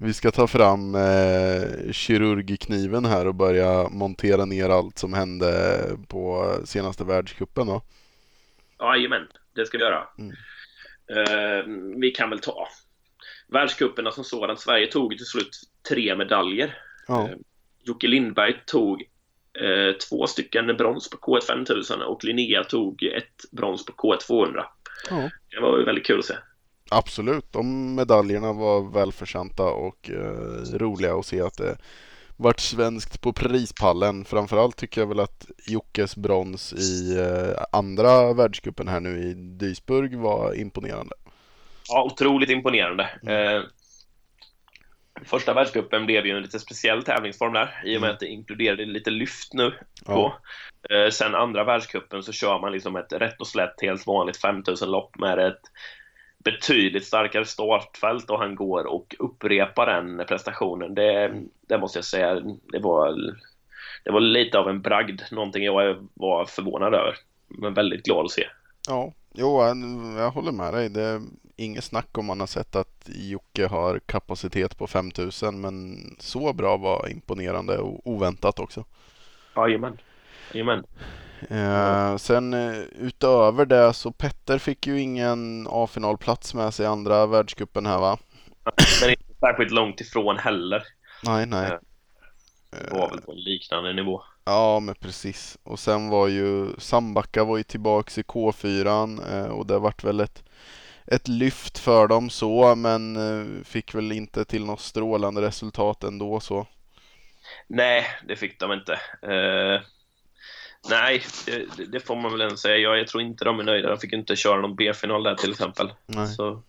vi ska ta fram eh, kirurgkniven här och börja montera ner allt som hände på senaste världscupen då.
Jajamän, det ska vi göra. Mm. Eh, vi kan väl ta världscuperna som sådan. Sverige tog till slut tre medaljer. Ja. Eh, Jocke Lindberg tog eh, två stycken brons på K1 5000 och Linnea tog ett brons på K1 200. Ja. Det var väldigt kul att se.
Absolut, de medaljerna var välförtjänta och roliga att se att det vart svenskt på prispallen. Framförallt tycker jag väl att Jockes brons i eh, andra världscupen här nu i Duisburg var imponerande.
Ja, otroligt imponerande. Mm. Eh, första världscupen blev ju en lite speciell tävlingsform där i och med mm. att det inkluderade lite lyft nu. På. Ja. Eh, sen andra världscupen så kör man liksom ett rätt och slätt helt vanligt 5000 lopp med ett betydligt starkare startfält och han går och upprepar den prestationen. Det, det måste jag säga, det var, det var lite av en bragd, någonting jag var förvånad över. Men väldigt glad att se.
Ja, jo, jag håller med dig. Det är inget snack om man har sett att Jocke har kapacitet på 5000 men så bra var imponerande och oväntat också.
Jajamän. Jajamän.
Eh, sen eh, utöver det så Petter fick ju ingen A-finalplats med sig i andra världskuppen här va?
Men inte särskilt långt ifrån heller.
Nej, nej.
Det var väl på en liknande nivå.
Ja, men precis. Och sen var ju Sambacka var ju tillbaks i K4 eh, och det vart väl ett, ett lyft för dem så, men eh, fick väl inte till något strålande resultat ändå så.
Nej, det fick de inte. Nej, det, det, får man väl ändå säga. Jag, jag, tror inte de är nöjda. De fick inte köra någon B-final där till exempel. Nej. Så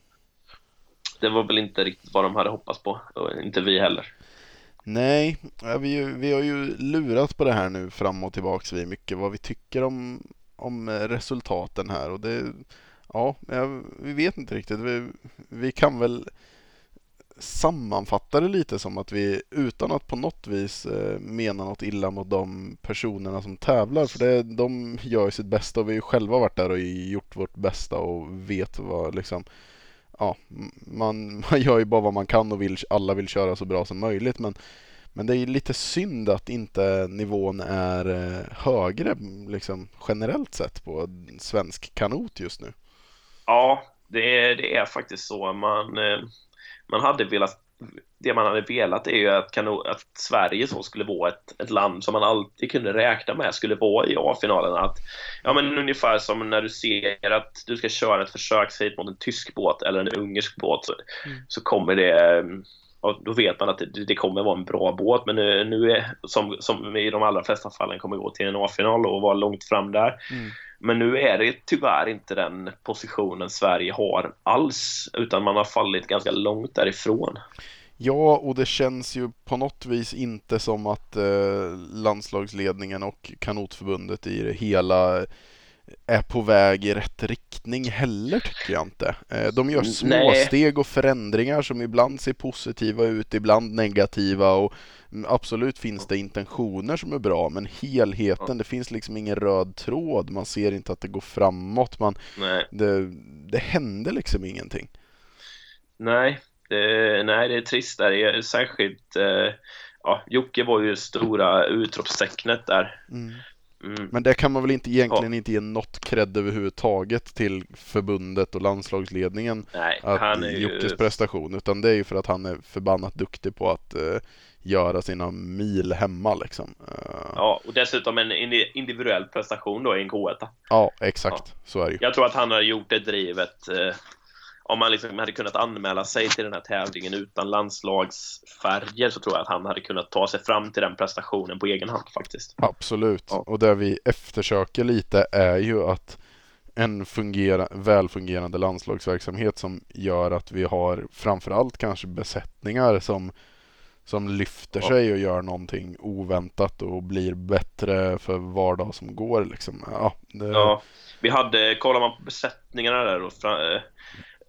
det var väl inte riktigt vad de hade hoppats på. Och inte vi heller.
Nej, vi, vi har ju lurat på det här nu fram och tillbaks vi mycket vad vi tycker om, om resultaten här och det Ja, vi vet inte riktigt. Vi, vi kan väl sammanfatta det lite som att vi utan att på något vis eh, mena något illa mot de personerna som tävlar för det, de gör ju sitt bästa och vi har ju själva varit där och gjort vårt bästa och vet vad liksom ja, man, [LAUGHS] man gör ju bara vad man kan och vill, alla vill köra så bra som möjligt men men det är lite synd att inte nivån är eh, högre liksom, generellt sett på svensk kanot just nu.
Ja, det är, det är faktiskt så. Man, eh, man hade velat det man hade velat är ju att, att Sverige så skulle vara ett, ett land som man alltid kunde räkna med skulle vara i A-finalen. Att, ja, men ungefär som när du ser att du ska köra ett försöksheat mot en tysk båt eller en ungersk båt så, mm. så kommer det och då vet man att det, det, kommer vara en bra båt men nu, nu är som, som i de allra flesta fallen kommer gå till en A-final och vara långt fram där. Mm. Men nu är det tyvärr inte den positionen Sverige har alls, utan man har fallit ganska långt därifrån.
Ja, och det känns ju på något vis inte som att eh, landslagsledningen och kanotförbundet i det hela är på väg i rätt riktning heller tycker jag inte. Eh, de gör småsteg och förändringar som ibland ser positiva ut, ibland negativa och absolut finns det intentioner som är bra men helheten, det finns liksom ingen röd tråd, man ser inte att det går framåt, man. Det, det händer liksom ingenting.
Nej, det, nej det är trist där, det är särskilt eh, ja, Jocke var ju stora utropstecknet där.
Mm. Mm. Men det kan man väl inte egentligen ja. inte ge något cred överhuvudtaget till förbundet och landslagsledningen
Nej,
att
han är
Jockes ju... prestation utan det är ju för att han är förbannat duktig på att uh, göra sina mil hemma liksom.
Uh... Ja, och dessutom en individuell prestation då i en K1.
Ja, exakt. Ja. Så är det ju.
Jag tror att han har gjort det drivet uh om man liksom hade kunnat anmäla sig till den här tävlingen utan landslagsfärger så tror jag att han hade kunnat ta sig fram till den prestationen på egen hand faktiskt.
Absolut, ja. och det vi eftersöker lite är ju att en fungera, välfungerande landslagsverksamhet som gör att vi har framförallt kanske besättningar som, som lyfter sig och gör någonting oväntat och blir bättre för var dag som går. Liksom. Ja,
det... ja, vi hade, kollar man på besättningarna där och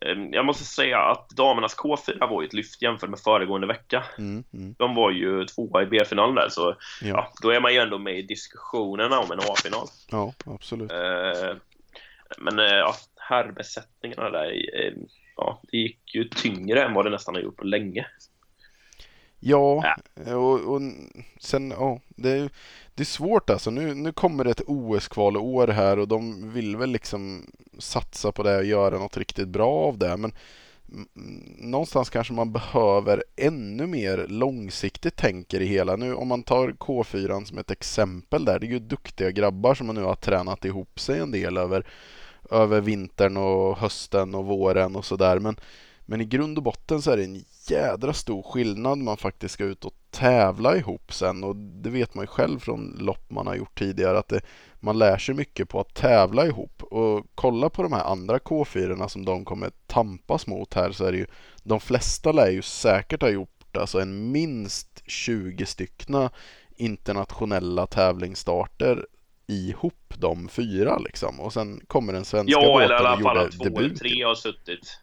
Ehm, jag måste säga att damernas K4 var ju ett lyft jämfört med föregående vecka. Mm, mm. De var ju tvåa i B-finalen där, så ja. ja. då är man ju ändå med i diskussionerna om en A-final.
Ja, absolut.
Eh, men eh, ja, herrbesättningarna där, eh, ja, det gick ju tyngre än vad det nästan har gjort på länge.
Ja, ja. Och, och sen, ja, det, det är svårt alltså. Nu, nu kommer det ett OS-kvalår här och de vill väl liksom satsa på det och göra något riktigt bra av det. Men någonstans kanske man behöver ännu mer långsiktigt tänker i hela. Nu om man tar K4 som ett exempel där. Det är ju duktiga grabbar som nu har tränat ihop sig en del över, över vintern och hösten och våren och sådär. Men, men i grund och botten så är det en jädra stor skillnad man faktiskt ska ut och tävla ihop sen. Och det vet man ju själv från lopp man har gjort tidigare att det, man lär sig mycket på att tävla ihop. Och kolla på de här andra K4 som de kommer tampas mot här så är det ju de flesta lär ju säkert ha gjort alltså en minst 20 styckna internationella tävlingsstarter ihop de fyra liksom. Och sen kommer den svenska
ja, båten och gjorde debut. Ja, eller i alla fall två eller tre har suttit.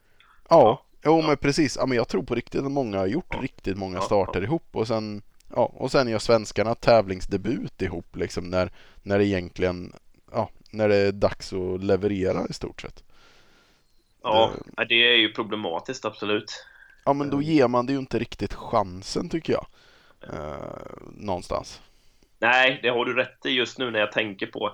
Ja, Jo men precis, ja, men jag tror på riktigt att många har gjort riktigt många starter ihop och sen Ja, och sen gör svenskarna tävlingsdebut ihop liksom när, när det egentligen Ja, när det är dags att leverera i stort sett.
Ja, det, det är ju problematiskt absolut.
Ja, men då ger man det ju inte riktigt chansen tycker jag. Eh, någonstans.
Nej, det har du rätt i just nu när jag tänker på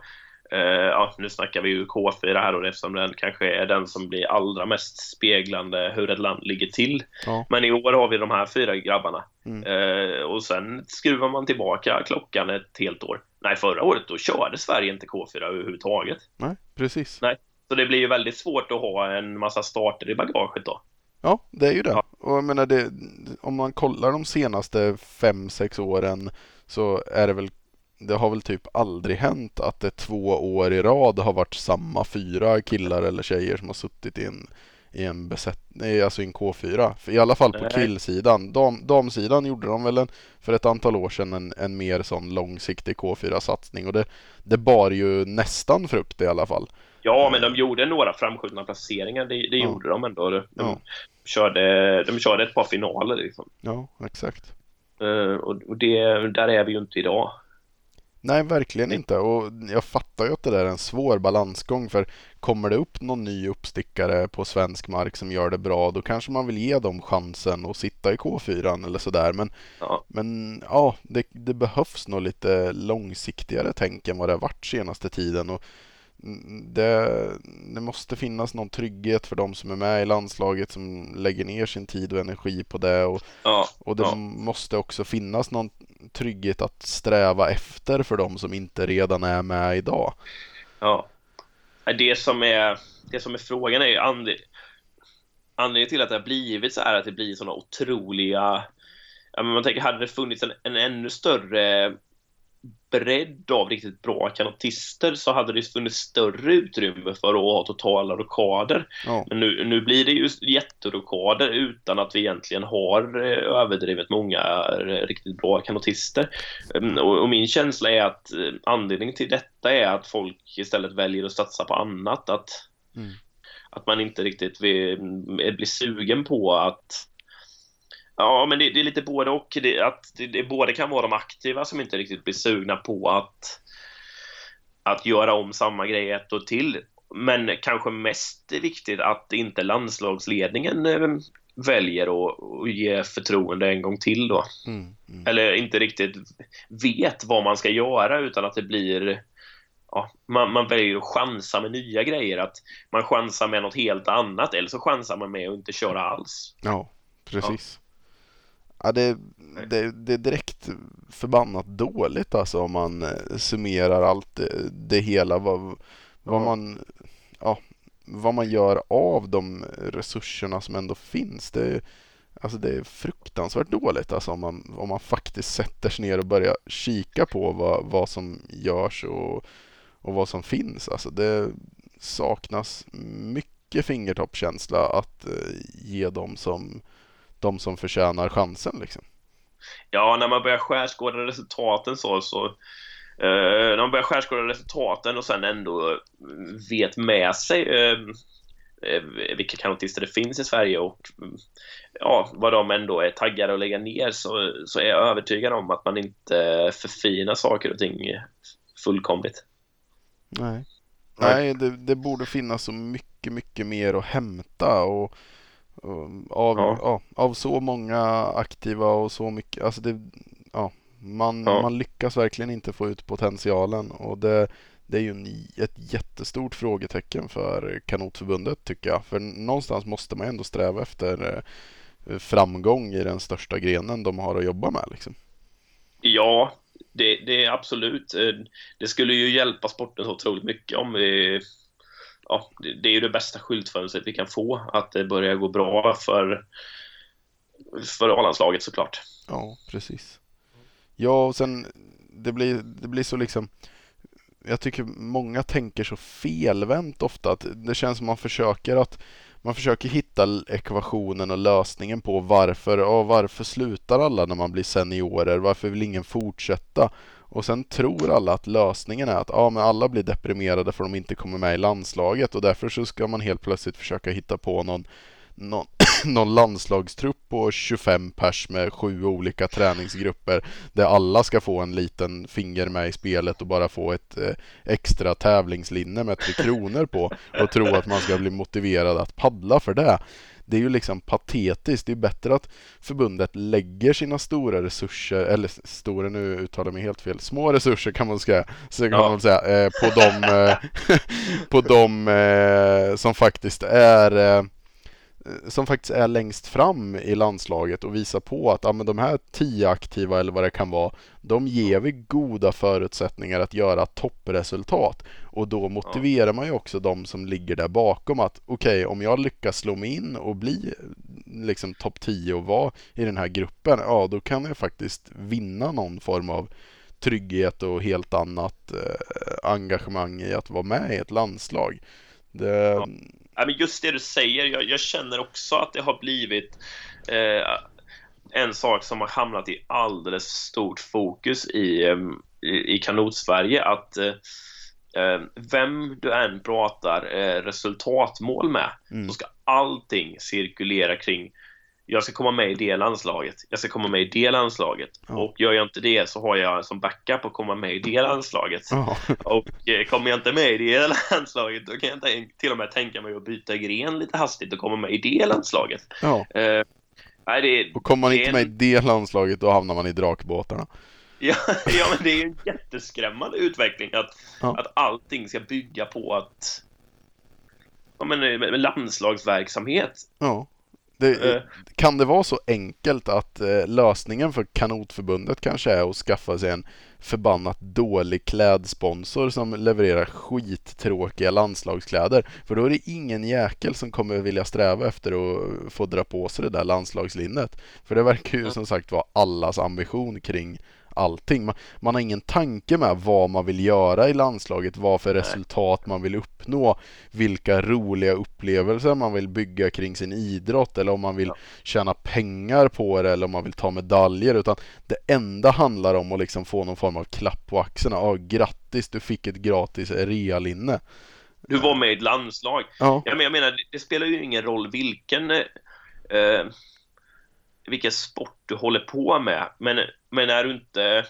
ja, nu snackar vi ju K4 här då, eftersom den kanske är den som blir allra mest speglande hur ett land ligger till. Ja. Men i år har vi de här fyra grabbarna. Mm. Uh, och sen skruvar man tillbaka klockan ett helt år. Nej, förra året då körde Sverige inte K4 överhuvudtaget.
Nej, precis.
Nej, så det blir ju väldigt svårt att ha en massa starter i bagaget då.
Ja, det är ju det. Ja. Och jag menar, det, om man kollar de senaste fem sex åren så är det väl det har väl typ aldrig hänt att det två år i rad har varit samma fyra killar eller tjejer som har suttit i en, i en besättning, alltså i en K4. För I alla fall på killsidan. Dam, damsidan gjorde de väl en, för ett antal år sedan en, en mer sån långsiktig K4-satsning och det, det bar ju nästan frukt i alla fall.
Ja, men de gjorde några framskjutna placeringar, det, det ja. gjorde de ändå. De, ja. körde, de körde ett par finaler liksom.
Ja, exakt.
Uh, och det, där är vi ju inte idag.
Nej, verkligen inte. Och jag fattar ju att det där är en svår balansgång för kommer det upp någon ny uppstickare på svensk mark som gör det bra då kanske man vill ge dem chansen att sitta i K4 eller sådär. Men ja, men, ja det, det behövs nog lite långsiktigare tänk än vad det har varit senaste tiden. Och det, det, måste finnas någon trygghet för de som är med i landslaget som lägger ner sin tid och energi på det. Och, ja, och det ja. måste också finnas någon trygghet att sträva efter för de som inte redan är med idag.
Ja. Det som är, det som är frågan är ju anledningen till att det har blivit så här att det blir sådana otroliga man tänker, hade det funnits en, en ännu större bredd av riktigt bra kanotister så hade det funnits större utrymme för att ha totala rokader. Ja. Men nu, nu blir det ju jätterokader utan att vi egentligen har eh, överdrivet många eh, riktigt bra kanotister. Mm, och, och min känsla är att eh, anledningen till detta är att folk istället väljer att satsa på annat. Att, mm. att man inte riktigt vill, blir sugen på att Ja, men det, det, är lite både och. Det, att det, det både kan vara de aktiva som inte riktigt blir sugna på att, att göra om samma grej ett år till. Men kanske mest viktigt att inte landslagsledningen eh, väljer att, att ge förtroende en gång till då. Mm, mm. Eller inte riktigt vet vad man ska göra utan att det blir ja, man, man väljer att chansa med nya grejer. Att man chansar med något helt annat eller så chansar man med att inte köra alls.
Ja, precis. Ja, det, det, det, är direkt förbannat dåligt alltså om man eh, summerar allt det, det hela. Vad, vad, man, ja, vad man gör av de resurserna som ändå finns. Det, alltså det är fruktansvärt dåligt alltså om, man, om man faktiskt sätter sig ner och börjar kika på vad, vad som görs och, och vad som finns. Alltså det, saknas mycket fingertoppskänsla att ge dem som, de som förtjänar chansen liksom.
Ja, när man börjar skärskåda resultaten så, så eh, när man börjar skärskåda resultaten och sen ändå vet med sig eh, Eh, vilka kanotister det finns i Sverige och ja, vad de ändå är taggade att lägga ner så, så är jag övertygad om att man inte förfinar saker och ting fullkomligt.
Nej, Nej det, det borde finnas så mycket, mycket mer att hämta och, och av, ja. Ja, av så många aktiva och så mycket, alltså det, ja, man, man lyckas verkligen inte få ut potentialen och det det är ju en, ett jättestort frågetecken för kanotförbundet tycker jag. För någonstans måste man ändå sträva efter eh, framgång i den största grenen de har att jobba med. Liksom.
Ja, det, det är absolut. Eh, det skulle ju hjälpa sporten så otroligt mycket om vi ja, det är ju det bästa skyltfönstret vi kan få, att det börjar gå bra för, för A-landslaget såklart.
Ja, precis. Ja, och sen det blir, det blir så liksom jag tycker många tänker så felvänt ofta. Att det känns som man försöker att man försöker hitta ekvationen och lösningen på varför, ja, varför slutar alla när man blir seniorer? Varför vill ingen fortsätta? Och sen tror alla att lösningen är att ja, men alla blir deprimerade för att de inte kommer med i landslaget och därför så ska man helt plötsligt försöka hitta på någon någon, [CLEARS THROAT] någon landslagstrupp på 25 pers med sju olika träningsgrupper där alla ska få en liten finger med i spelet och bara få ett eh, extra tävlingslinne med tre kronor på och tro att man ska bli motiverad att paddla för det. Det är ju liksom patetiskt. Det är bättre att förbundet lägger sina stora resurser, eller stora nu uttalar jag mig helt fel, små resurser kan man säga, så kan ja. man säga eh, på de, eh, [LAUGHS] på de eh, som faktiskt är Eh, som faktiskt är längst fram i landslaget och visar på att ja, men de här tio aktiva eller vad det kan vara, de ger vi goda förutsättningar att göra toppresultat. Och då motiverar ja. man ju också de som ligger där bakom att okej, okay, om jag lyckas slå mig in och bli liksom topp 10 och vara i den här gruppen, ja då kan jag faktiskt vinna någon form av trygghet och helt annat eh, engagemang i att vara med i ett landslag. Det, ja
ja, men just det du säger, jag, jag känner också att det har blivit eh, en sak som har hamnat i alldeles stort fokus i, eh, i, i kanot-Sverige att eh, eh, vem du än pratar eh, resultatmål med mm. så ska allting cirkulera kring jag ska komma med i det landslaget, jag ska komma med i det landslaget ja. och gör jag inte det så har jag som backup att komma med i det landslaget. Ja. Och eh, kommer jag inte med i det landslaget då kan jag till och med tänka mig att byta gren lite hastigt och komma med i det landslaget. Ja.
Eh, nej, det, och kommer man inte med i det landslaget då hamnar man i drakbåtarna. [LAUGHS]
Ja, ja men det är ju en jätteskrämmande utveckling att, ja. att allting ska bygga på att ja, men, eh, landslagsverksamhet.
Ja. Det, eh. Kan det vara så enkelt att eh, lösningen för kanotförbundet kanske är att skaffa sig en förbannat dålig klädsponsor som levererar skittråkiga landslagskläder? För då är det ingen jäkel som kommer vilja sträva efter att få dra på sig det där landslagslinnet. För det verkar ju som sagt vara allas ambition kring allting. Man, man, har ingen tanke med vad man vill göra i landslaget, vad för resultat man vill uppnå, vilka roliga upplevelser man vill bygga kring sin idrott eller om man vill tjäna pengar på det eller om man vill ta medaljer. Utan det enda handlar om att liksom få någon form av klapp på axeln. Ja, grattis, du fick ett gratis realinne.
Du var med i ett landslag. Ja. Jag menar, det spelar ju ingen roll vilken eh, vilken sport du håller på med. Men, men är du inte...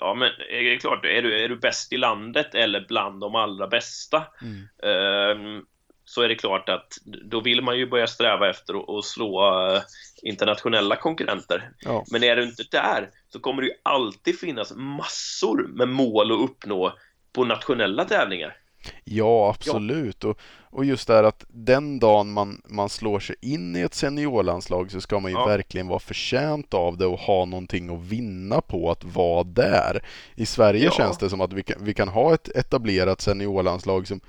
Ja, men är det klart, är du, är du bäst i landet eller bland de allra bästa mm. eh, så är det klart att då vill man ju börja sträva efter att slå uh, internationella konkurrenter. Ja. Men är du inte där så kommer det ju alltid finnas massor med mål att uppnå på nationella tävlingar.
Ja, absolut. Ja. Och, och just det här att den dagen man, man slår sig in i ett seniorlandslag så ska man ju ja. verkligen vara förtjänt av det och ha någonting att vinna på att vara där. I Sverige ja. känns det som att vi kan, vi kan ha ett etablerat seniorlandslag som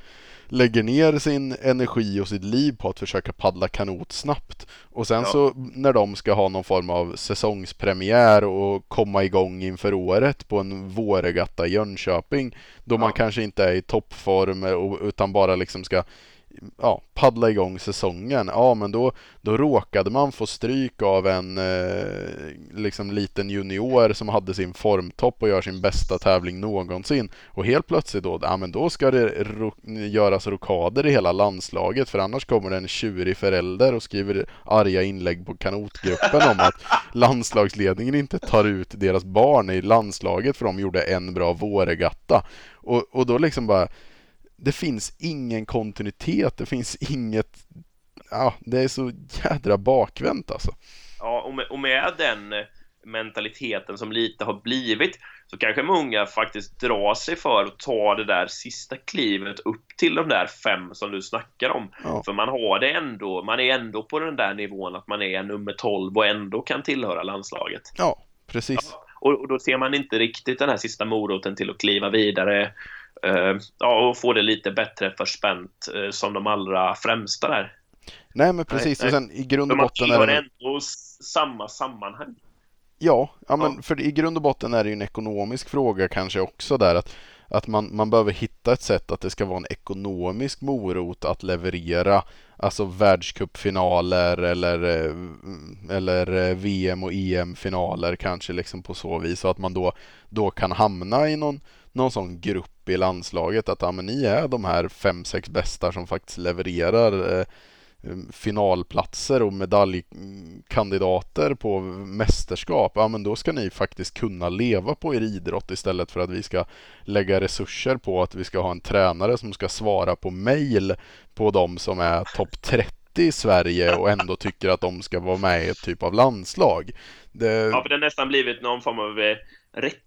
lägger ner sin energi och sitt liv på att försöka paddla kanot snabbt. Och sen ja. så när de ska ha någon form av säsongspremiär och komma igång inför året på en vårregatta i Jönköping då ja. man kanske inte är i toppform med utan bara liksom ska ja, paddla igång säsongen, ja men då, då råkade man få stryk av en eh, liksom liten junior som hade sin formtopp och gör sin bästa tävling någonsin. Och helt plötsligt då, ja men då ska det ro göras rokader i hela landslaget för annars kommer det en tjurig förälder och skriver arga inlägg på kanotgruppen om att landslagsledningen inte tar ut deras barn i landslaget för de gjorde en bra vårregatta. Och, och då liksom bara det finns ingen kontinuitet, det finns inget, ja, det är så jädra bakvänt alltså.
Ja, och med, och med den mentaliteten som lite har blivit så kanske många faktiskt drar sig för att ta det där sista klivet upp till de där fem som du snackar om. Ja. För man har det ändå, man är ändå på den där nivån att man är nummer 12 och ändå kan tillhöra landslaget.
Ja, precis. Ja,
och, och, då ser man inte riktigt den här sista moroten till att kliva vidare Eh, ja, och få det lite bättre förspänt eh, som de allra främsta där.
Nej, men precis. Nej, och sen i grund och botten
är det... ändå samma sammanhang.
Ja, ja, men för i grund och botten är det ju en ekonomisk fråga kanske också där att, att man, man behöver hitta ett sätt att det ska vara en ekonomisk morot att leverera alltså världscupfinaler eller, eh, eller VM och EM-finaler kanske liksom på så vis så att man då, då kan hamna i någon, någon sån grupp i landslaget att ja, men ni är de här fem, sex bästa som faktiskt levererar eh, eh, finalplatser och medaljkandidater på mästerskap, ja men då ska ni faktiskt kunna leva på er idrott istället för att vi ska lägga resurser på att vi ska ha en tränare som ska svara på mail på de som är topp 30 i Sverige och ändå tycker att de ska vara med i ett typ av landslag.
Det... Ja, för det har nästan blivit någon form av eh,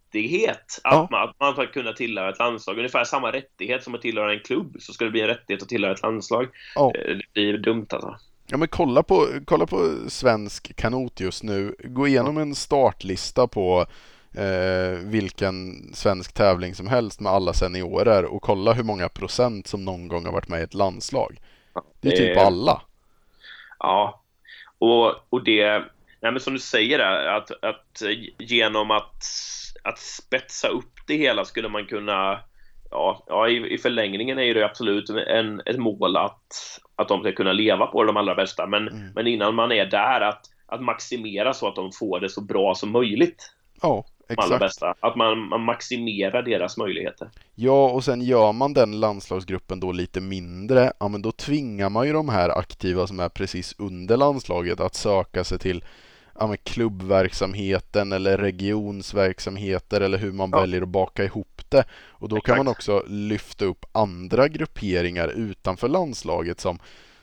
rättighet att, ja. man, att kunna tillhöra ett landslag. Ungefär samma rättighet som att tillhöra en klubb så ska det bli en rättighet att tillhöra ett landslag. Ja. Eh, det blir dumt alltså.
Ja men kolla på, kolla på svensk kanot just nu. Gå igenom en startlista på eh, vilken svensk tävling som helst med alla seniorer och kolla hur många procent som någon gång har varit med i ett landslag. Det är typ alla.
Ja, och, och det Nej, men som du säger där, att, att genom att, att spetsa upp det hela skulle man kunna Ja, ja i, i förlängningen är det absolut en, ett mål att, att de ska kunna leva på de allra bästa. Men, mm. men innan man är där, att, att maximera så att de får det så bra som möjligt.
Ja, exakt.
Allra bästa. Att man, man maximerar deras möjligheter.
Ja, och sen gör man den landslagsgruppen då lite mindre, ja men då tvingar man ju de här aktiva som är precis under landslaget att söka sig till ja, klubbverksamheten eller regionsverksamheter eller hur man ja. väljer att baka ihop det. Och då Exakt. kan man också lyfta upp andra grupperingar utanför landslaget som,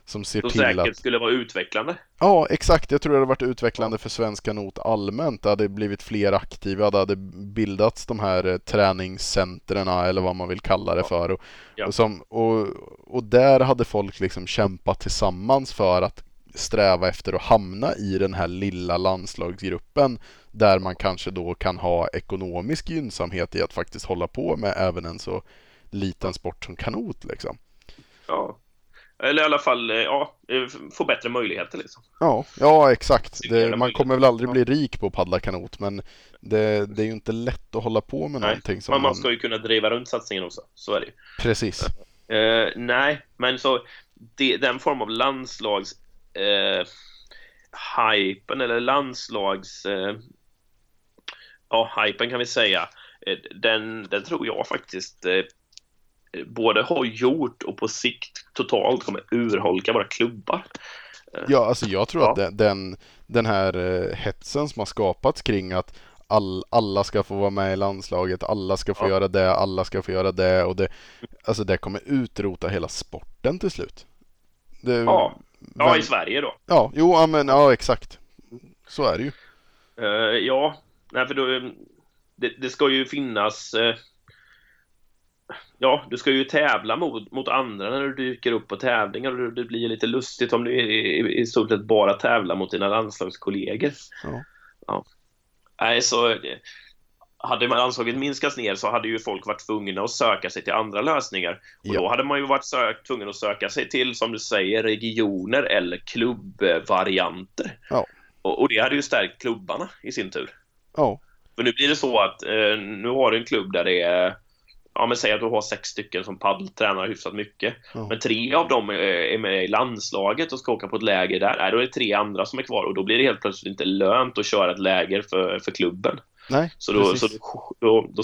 som ser
som
till
säkert
att...
skulle vara utvecklande.
Ja, exakt. Jag tror det hade varit utvecklande för svensk kanot allmänt. Det hade blivit fler aktiva, det hade bildats de här eh, träningscentren eller vad man vill kalla det för. Och, ja. och, som, och, och där hade folk liksom kämpat tillsammans för att sträva efter att hamna i den här lilla landslagsgruppen där man kanske då kan ha ekonomisk gynnsamhet i att faktiskt hålla på med även en så liten sport som kanot liksom.
Ja, eller i alla fall eh, ja, eh, få bättre möjligheter liksom.
Ja, ja exakt. Det, man kommer väl aldrig bli rik på att paddla kanot men det, det är ju inte lätt att hålla på med
nej,
någonting som
man... man ska ju kunna driva runt satsningen också, så är det ju.
Precis.
Uh, nej, men så det, den form av landslags eh, hypen eller landslags... Eh, ja, hypen kan vi säga. Eh, den, den tror jag faktiskt eh, både har gjort och på sikt totalt kommer urholka våra klubbar.
Eh, ja, alltså jag tror ja. att den, den här eh, hetsen som har skapats kring att all, alla ska få vara med i landslaget, alla ska få ja. göra det, alla ska få göra det och det, alltså det kommer utrota hela sporten till slut.
Det, ja. Ja, men... i Sverige då.
Ja, jo, men ja, exakt. Så är det ju.
Uh, ja, nej, för då, det, det ska ju finnas... Uh, ja, du ska ju tävla mot, mot andra när du dyker upp på tävlingar och det blir lite lustigt om du i, i, i stort sett bara tävlar mot dina landslagskollegor. Ja. ja. Nej, så hade man anslaget minskats ner så hade ju folk varit tvungna att söka sig till andra lösningar. Och ja. då hade man ju varit sök, tvungen att söka sig till, som du säger, regioner eller klubbvarianter. Ja. Och, och, det hade ju stärkt klubbarna i sin tur.
Ja.
För nu blir det så att eh, nu har du en klubb där det är ja men säg att du har sex stycken som paddeltränar hyfsat mycket.
Ja.
Men tre av dem är, är med i landslaget och ska åka på ett läger där. Nej, då är det tre andra som är kvar och då blir det helt plötsligt inte lönt att köra ett läger för, för klubben.
Nej,
Så då,
precis.
så då, då, då,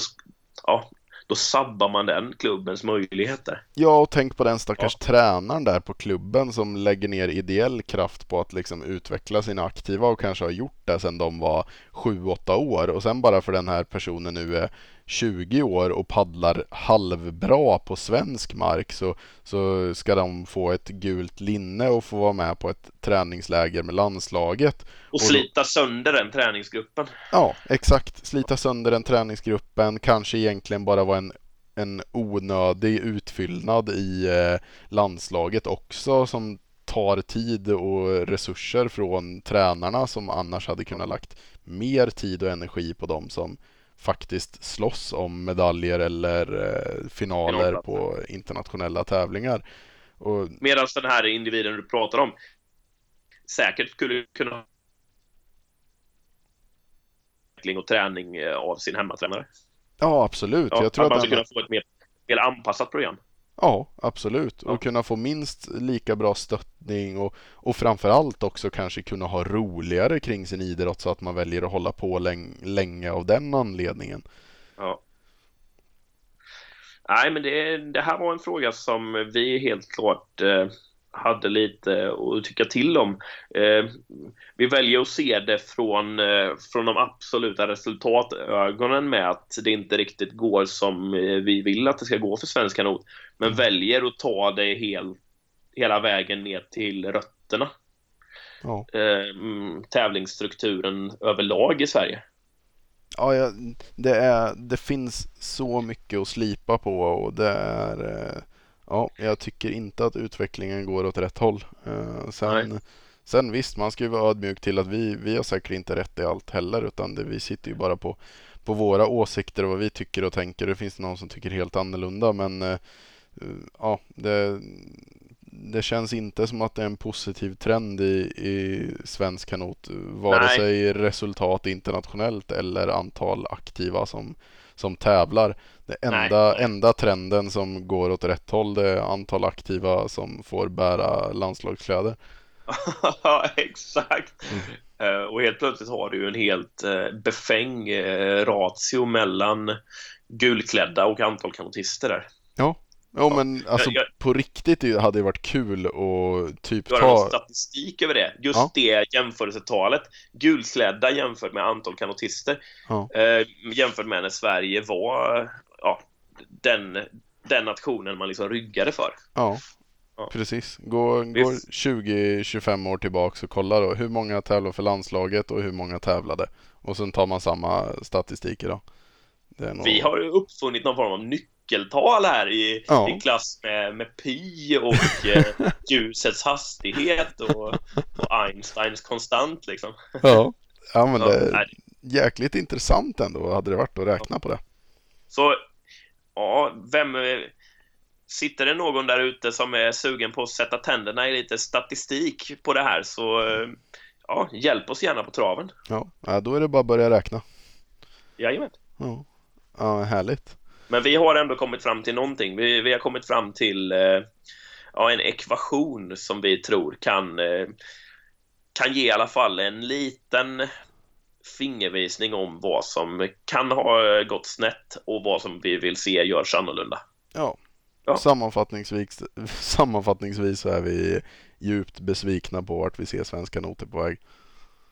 ja, då sabbar man den klubbens möjligheter.
Ja, och tänk på den stackars tränaren där på klubben som lägger ner ideell kraft på att liksom utveckla sina aktiva och kanske har gjort det sedan de var 7-8 år och sen bara för den här personen nu är 20 år och paddlar halvbra på svensk mark så, så ska de få ett gult linne och få vara med på ett träningsläger med landslaget.
Och
då-
slita sönder den träningsgruppen.
Ja, exakt. Slita sönder den träningsgruppen, kanske egentligen bara vara en, en onödig utfyllnad i eh, landslaget också som tar tid och resurser från tränarna som annars hade kunnat lagt mer tid och energi på dem som faktiskt slåss om medaljer eller eh, finaler på internationella tävlingar. Och,
Medan den här individen du pratar om säkert skulle kunna och träning eh, av sin hemmatränare.
ja, absolut.
Ja,
Jag tror
att man skulle kunna få ett mer, mer anpassat program.
Ja, absolut.
Ja.
Och kunna få minst lika bra stöttning och, och framförallt också kanske kunna ha roligare kring sin idrott så att man väljer att hålla på läng- länge av den anledningen.
Ja. Nej, men det, det här var en fråga som vi helt klart eh, hade lite att tycka till om. Eh, vi väljer att se det från, eh, från de absoluta resultatögonen med att det inte riktigt går som eh, vi vill att det ska gå för svensk kanot. Men väljer att ta det hel, hela vägen ner till rötterna.
Ja.
Eh, tävlingsstrukturen överlag i Sverige.
Ja, ja, det, är, det finns så mycket att slipa på och det är eh, Ja, jag tycker inte att utvecklingen går åt rätt håll. Eh, sen, sen visst, man ska ju vara ödmjuk till att vi, vi har säkert inte rätt i allt heller utan det, vi sitter ju bara på, på våra åsikter och vad vi tycker och tänker. Det finns någon som tycker helt annorlunda men eh, ja, det, det känns inte som att det är en positiv trend i, i svensk kanot. Vare
Nej.
sig resultat internationellt eller antal aktiva som, som tävlar. Det enda,
Nej.
enda trenden som går åt rätt håll det är antal aktiva som får bära landslagskläder. [LAUGHS]
Ja, exakt.
Mm.
Eh, och helt plötsligt har du ju en helt uh, befäng eh, ratio mellan gulklädda och antal kanotister där.
Ja, ja men alltså
Jag- jag-
på riktigt hade det varit kul att typ ta...
statistik över det. Just
Ja.
det jämförelsetalet. Gulklädda jämfört med antal kanotister.
Ja.
Eh, jämfört med när Sverige var ja, den, den nationen man liksom ryggade för.
Ja,
Ja.
precis. Gå, går 20-25 år tillbaks och kolla då hur många tävlar för landslaget och hur många tävlade. Och sen tar man samma statistik idag. Nog...
Vi har uppfunnit någon form av nyckeltal här i,
Ja.
i klass med, med pi och eh, [LAUGHS] ljusets hastighet och, och Einsteins konstant liksom.
Ja, ja men
Ja,
det är jäkligt intressant ändå hade det varit att räkna på det.
Så, ja, vem... Sitter det någon där ute som är sugen på att sätta tänderna i lite statistik på det här så ja, hjälp oss gärna på traven.
Ja, ja då är det bara att börja räkna.
Jajamän.
Ja, ja härligt.
Men vi har ändå kommit fram till någonting. Vi, vi har kommit fram till eh, ja, en ekvation som vi tror kan, eh, kan ge i alla fall en liten fingervisning om vad som kan ha gått snett och vad som vi vill se görs annorlunda.
Ja.
Ja.
Sammanfattningsvis, sammanfattningsvis så är vi djupt besvikna på vart vi ser svenska noter på väg.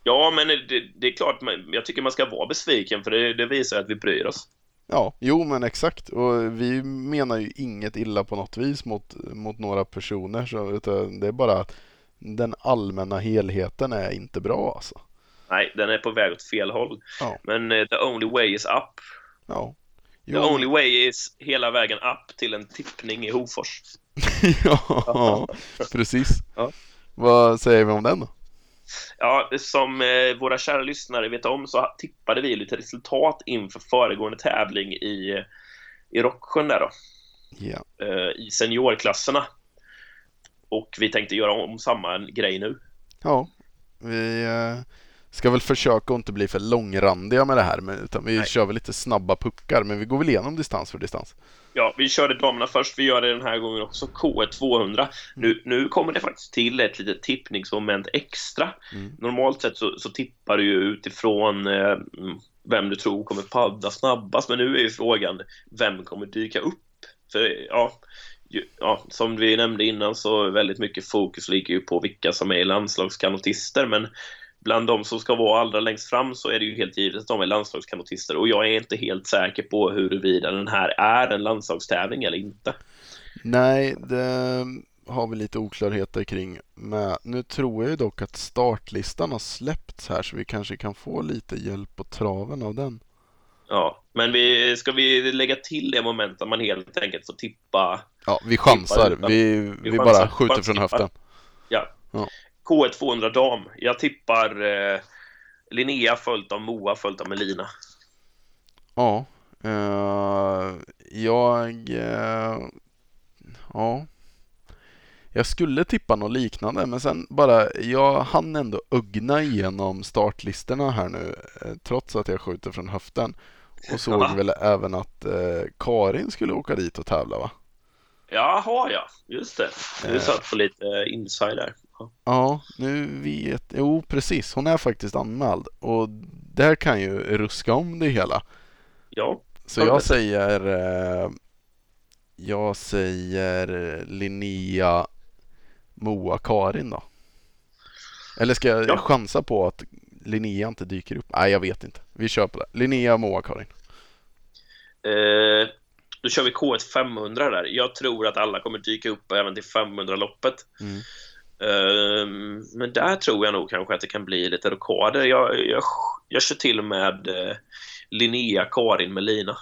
Ja, men det, det är klart, jag tycker man ska vara besviken för det, det visar att vi bryr oss.
Ja, jo men exakt. Och vi menar ju inget illa på något vis mot, mot några personer. Så, utan det är bara att den allmänna helheten är inte bra alltså.
Nej, den är på väg åt fel håll.
Ja.
Men eh, the only way is up.
Ja.
The
Jo,
only way is hela vägen upp till en tippning i Hofors. [LAUGHS]
ja, precis.
Ja.
Vad säger vi om den då?
Ja, som eh, våra kära lyssnare vet om så tippade vi lite resultat inför föregående tävling i, i Rocksjön där då,
Ja.
eh, i seniorklasserna. Och vi tänkte göra om samma grej nu.
Ja, vi, eh, ska väl försöka att inte bli för långrandiga med det här, men, utan vi
Nej.
kör väl lite snabba puckar, men vi går väl igenom distans för distans.
Ja, vi körde damerna först. Vi gör det den här gången också. K1 200. Nu, nu kommer det faktiskt till ett litet tippningsmoment extra.
Mm.
Normalt sett så, så tippar du ju utifrån eh, mm, vem du tror kommer padda snabbast. Men nu är ju frågan vem kommer dyka upp? För ja, ja, som vi nämnde innan så väldigt mycket fokus ligger ju på vilka som är landslagskanotister. Men bland de som ska vara allra längst fram så är det ju helt givet att de är landslagskanotister och jag är inte helt säker på huruvida den här är en landslagstävling eller inte.
Nej, det har vi lite oklarheter kring. Men nu tror jag ju dock att startlistan har släppts här så vi kanske kan få lite hjälp på traven av den.
Ja, men vi, ska vi lägga till det momentet man helt enkelt får tippa
Ja, vi chansar.
utan-
Vi,
vi
vi
chansar.
bara skjuter från höften.
Ja.
Ja.
K1 200 dam. Jag tippar eh, Linnea följt av Moa följt av Melina.
Ja, eh, jag... eh, ja. Jag skulle tippa något liknande men sen bara, jag hann ändå ögna igenom startlistorna här nu eh, trots att jag skjuter från höften. Och såg
Ja.
väl även att eh, Karin skulle åka dit och tävla va?
Jaha, ja. Just det. Du
Eh.
satt på lite eh, inside där. Ja.
Nu vet Jo, precis. Hon är faktiskt anmäld och där kan ju ruska om det hela.
ja.
Så
Ja,
jag säger eh, Jag säger Linnea Moa Karin då. Eller ska jag
Ja.
chansa på att Linnea inte dyker upp? Nej, jag vet inte. Vi kör på det. Linnea Moa Karin.
Eh, då kör vi K1 500 där. Jag tror att alla kommer dyka upp även till 500-loppet.
Mm.
Eh, men där tror jag nog kanske att det kan bli lite rockader. Jag, jag, jag kör till med eh, Linnea Karin Melina.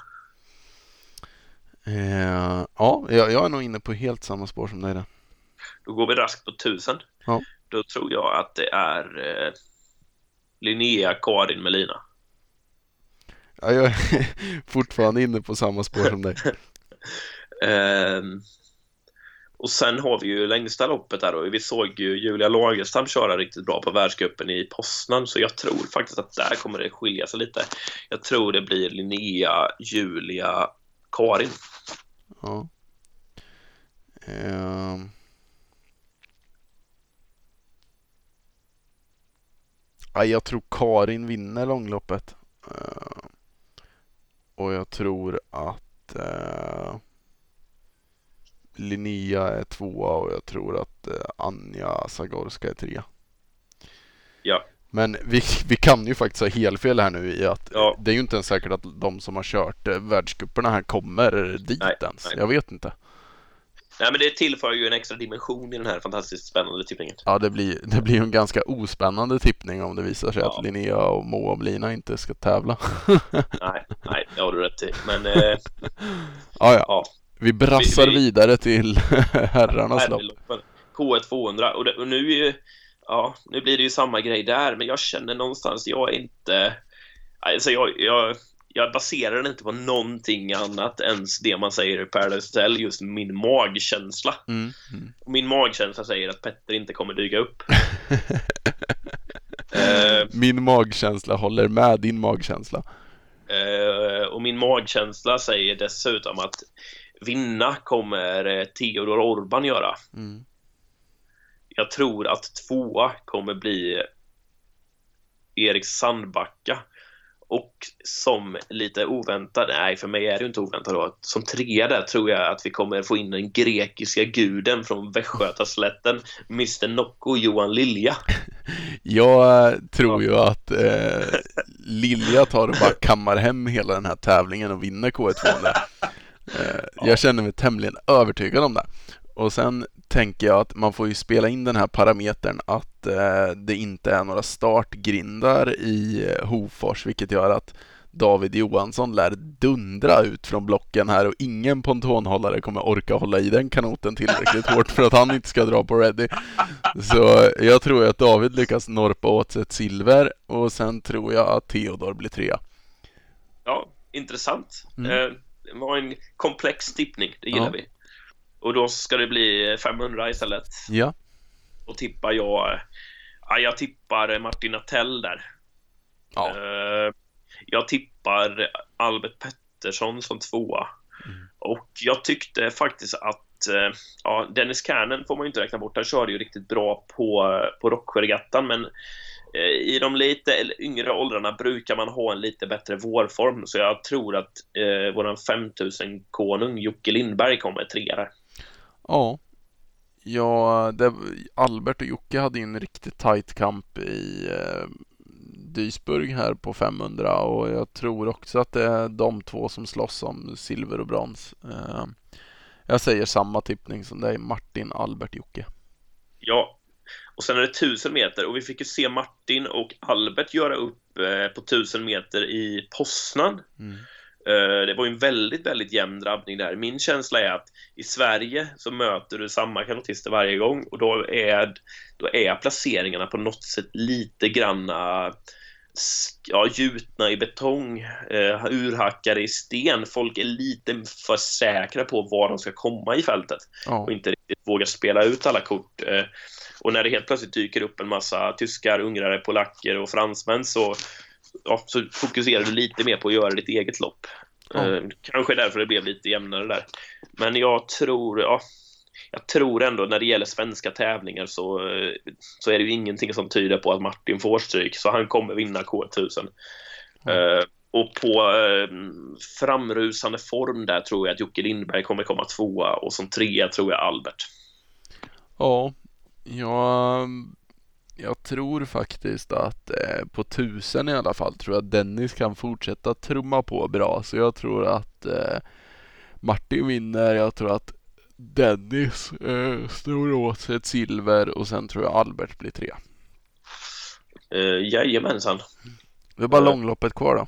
Eh, ja, jag, är nog inne på helt samma spår som dig där.
Då går vi raskt på 1000.
Ja.
Då tror jag att det är eh, Linnea Karin Melina.
Ja, jag är [LAUGHS] fortfarande inne på samma spår som dig. [LAUGHS]
Ehm, och sen har vi ju längsta loppet där och vi såg ju Julia Lagerstam köra riktigt bra på världscupen i Poznan så jag tror faktiskt att där kommer det skilja sig lite. Jag tror det blir Linnea, Julia, Karin.
Ja. Um... Ja, jag tror Karin vinner långloppet. Ehm. Och jag tror att eh, Linnea är tvåa och jag tror att eh, Anja Zagorska är trea.
Ja.
Men vi, vi kan ju faktiskt ha helfel här nu i att
Ja.
det är ju inte ens säkert att de som har kört eh, världscuperna här kommer dit
Nej,
ens.
nej.
Jag vet inte.
Nej men det tillför ju en extra dimension i den här fantastiskt spännande tippningen.
Ja, det blir, det blir en ganska ospännande tippning om det visar sig
Ja.
att Linnea och Moa och Blina inte ska tävla.
Nej, nej, det har du rätt i. Men [LAUGHS] eh,
Ja, ja.
ja,
Vi brassar
Vi- vi-
vidare till [LAUGHS] herrarnas lopp.
herrloppen. K1 200 och, det, och nu är ju, ja, nu blir det ju samma grej där men jag känner någonstans, jag är inte, alltså jag, jag, jag baserar den inte på någonting annat än det man säger i Paradise Hotel, just min magkänsla.
Mm. Mm.
Min magkänsla säger att Petter inte kommer dyka upp. [LAUGHS] eh,
Min magkänsla håller med din magkänsla.
Eh, och min magkänsla säger dessutom att vinna kommer eh, Theodor Orban göra.
Mm.
Jag tror att tvåa kommer bli Erik Sandbacka. Och som lite oväntad, nej för mig är det ju inte oväntat då, som trea där tror jag att vi kommer få in den grekiska guden från Västgötaslätten, Mr Nocco Johan Lilja. [LAUGHS]
Jag eh, tror ju att eh, [LAUGHS] Lilja tar och bara kammar hem hela den här tävlingen och vinner K1 200. Eh, jag känner mig tämligen övertygad om det. Och sen tänker jag att man får ju spela in den här parametern att eh, det inte är några startgrindar i eh, Hofors, vilket gör att David Johansson lär dundra ut från blocken här och ingen pontonhållare kommer orka hålla i den kanoten tillräckligt hårt för att han inte ska dra på ready. Så jag tror att David lyckas norpa åt sig ett silver och sen tror jag att Theodor blir trea.
Ja, intressant.
Mm.
Eh, det var en komplex tippning, det gillar
Ja.
vi. Och då ska det bli 500 istället.
Ja,
Och tippar jag... Ja, jag tippar Martin Attell där.
Ja.
Eh, jag tippar Albert Pettersson som tvåa.
Mm.
Och jag tyckte faktiskt att eh, ja, Dennis Kärnen får man ju inte räkna bort. Han körde ju riktigt bra på, på Rocksjöregattan men eh, i de lite yngre åldrarna brukar man ha en lite bättre vårform så jag tror att eh, våran 5000-konung Jocke Lindberg kommer trea där.
Ja. Ja, det, Albert och Jocke hade ju en riktigt tight kamp i eh, Duisburg här på 500 och jag tror också att det är de två som slåss om silver och brons. Eh, jag säger samma tippning som dig, Martin, Albert, Jocke.
Ja, och sen är det 1000 meter och vi fick ju se Martin och Albert göra upp eh, på 1000 meter i Poznan.
Mm.
Eh, Det var ju en väldigt, väldigt jämn drabbning där. Min känsla är att i Sverige så möter du samma kanotister varje gång och då är, då är placeringarna på något sätt lite granna ja, gjutna i betong, eh, urhackade i sten. Folk är lite för säkra på var de ska komma i fältet
Ja.
och inte riktigt vågar spela ut alla kort. Eh, och när det helt plötsligt dyker upp en massa tyskar, ungrare, polacker och fransmän så, ja, så fokuserar du lite mer på att göra ditt eget lopp.
Ja.
Eh, kanske därför det blev lite jämnare där. Men jag tror, ja, jag tror ändå när det gäller svenska tävlingar så, eh, så är det ju ingenting som tyder på att Martin får stryk, så han kommer vinna K1000. Eh, och på framrusande form där tror jag att Jocke Lindberg kommer komma tvåa och som trea tror jag Albert.
Ja, jag, jag tror faktiskt att eh, på tusen i alla fall tror jag Dennis kan fortsätta trumma på bra. Så jag tror att eh, Martin vinner. Jag tror att Dennis eh, snor åt sig ett silver och sen tror jag Albert blir tre.
Eh, jajamensan.
Det är bara
Eh.
långloppet kvar då.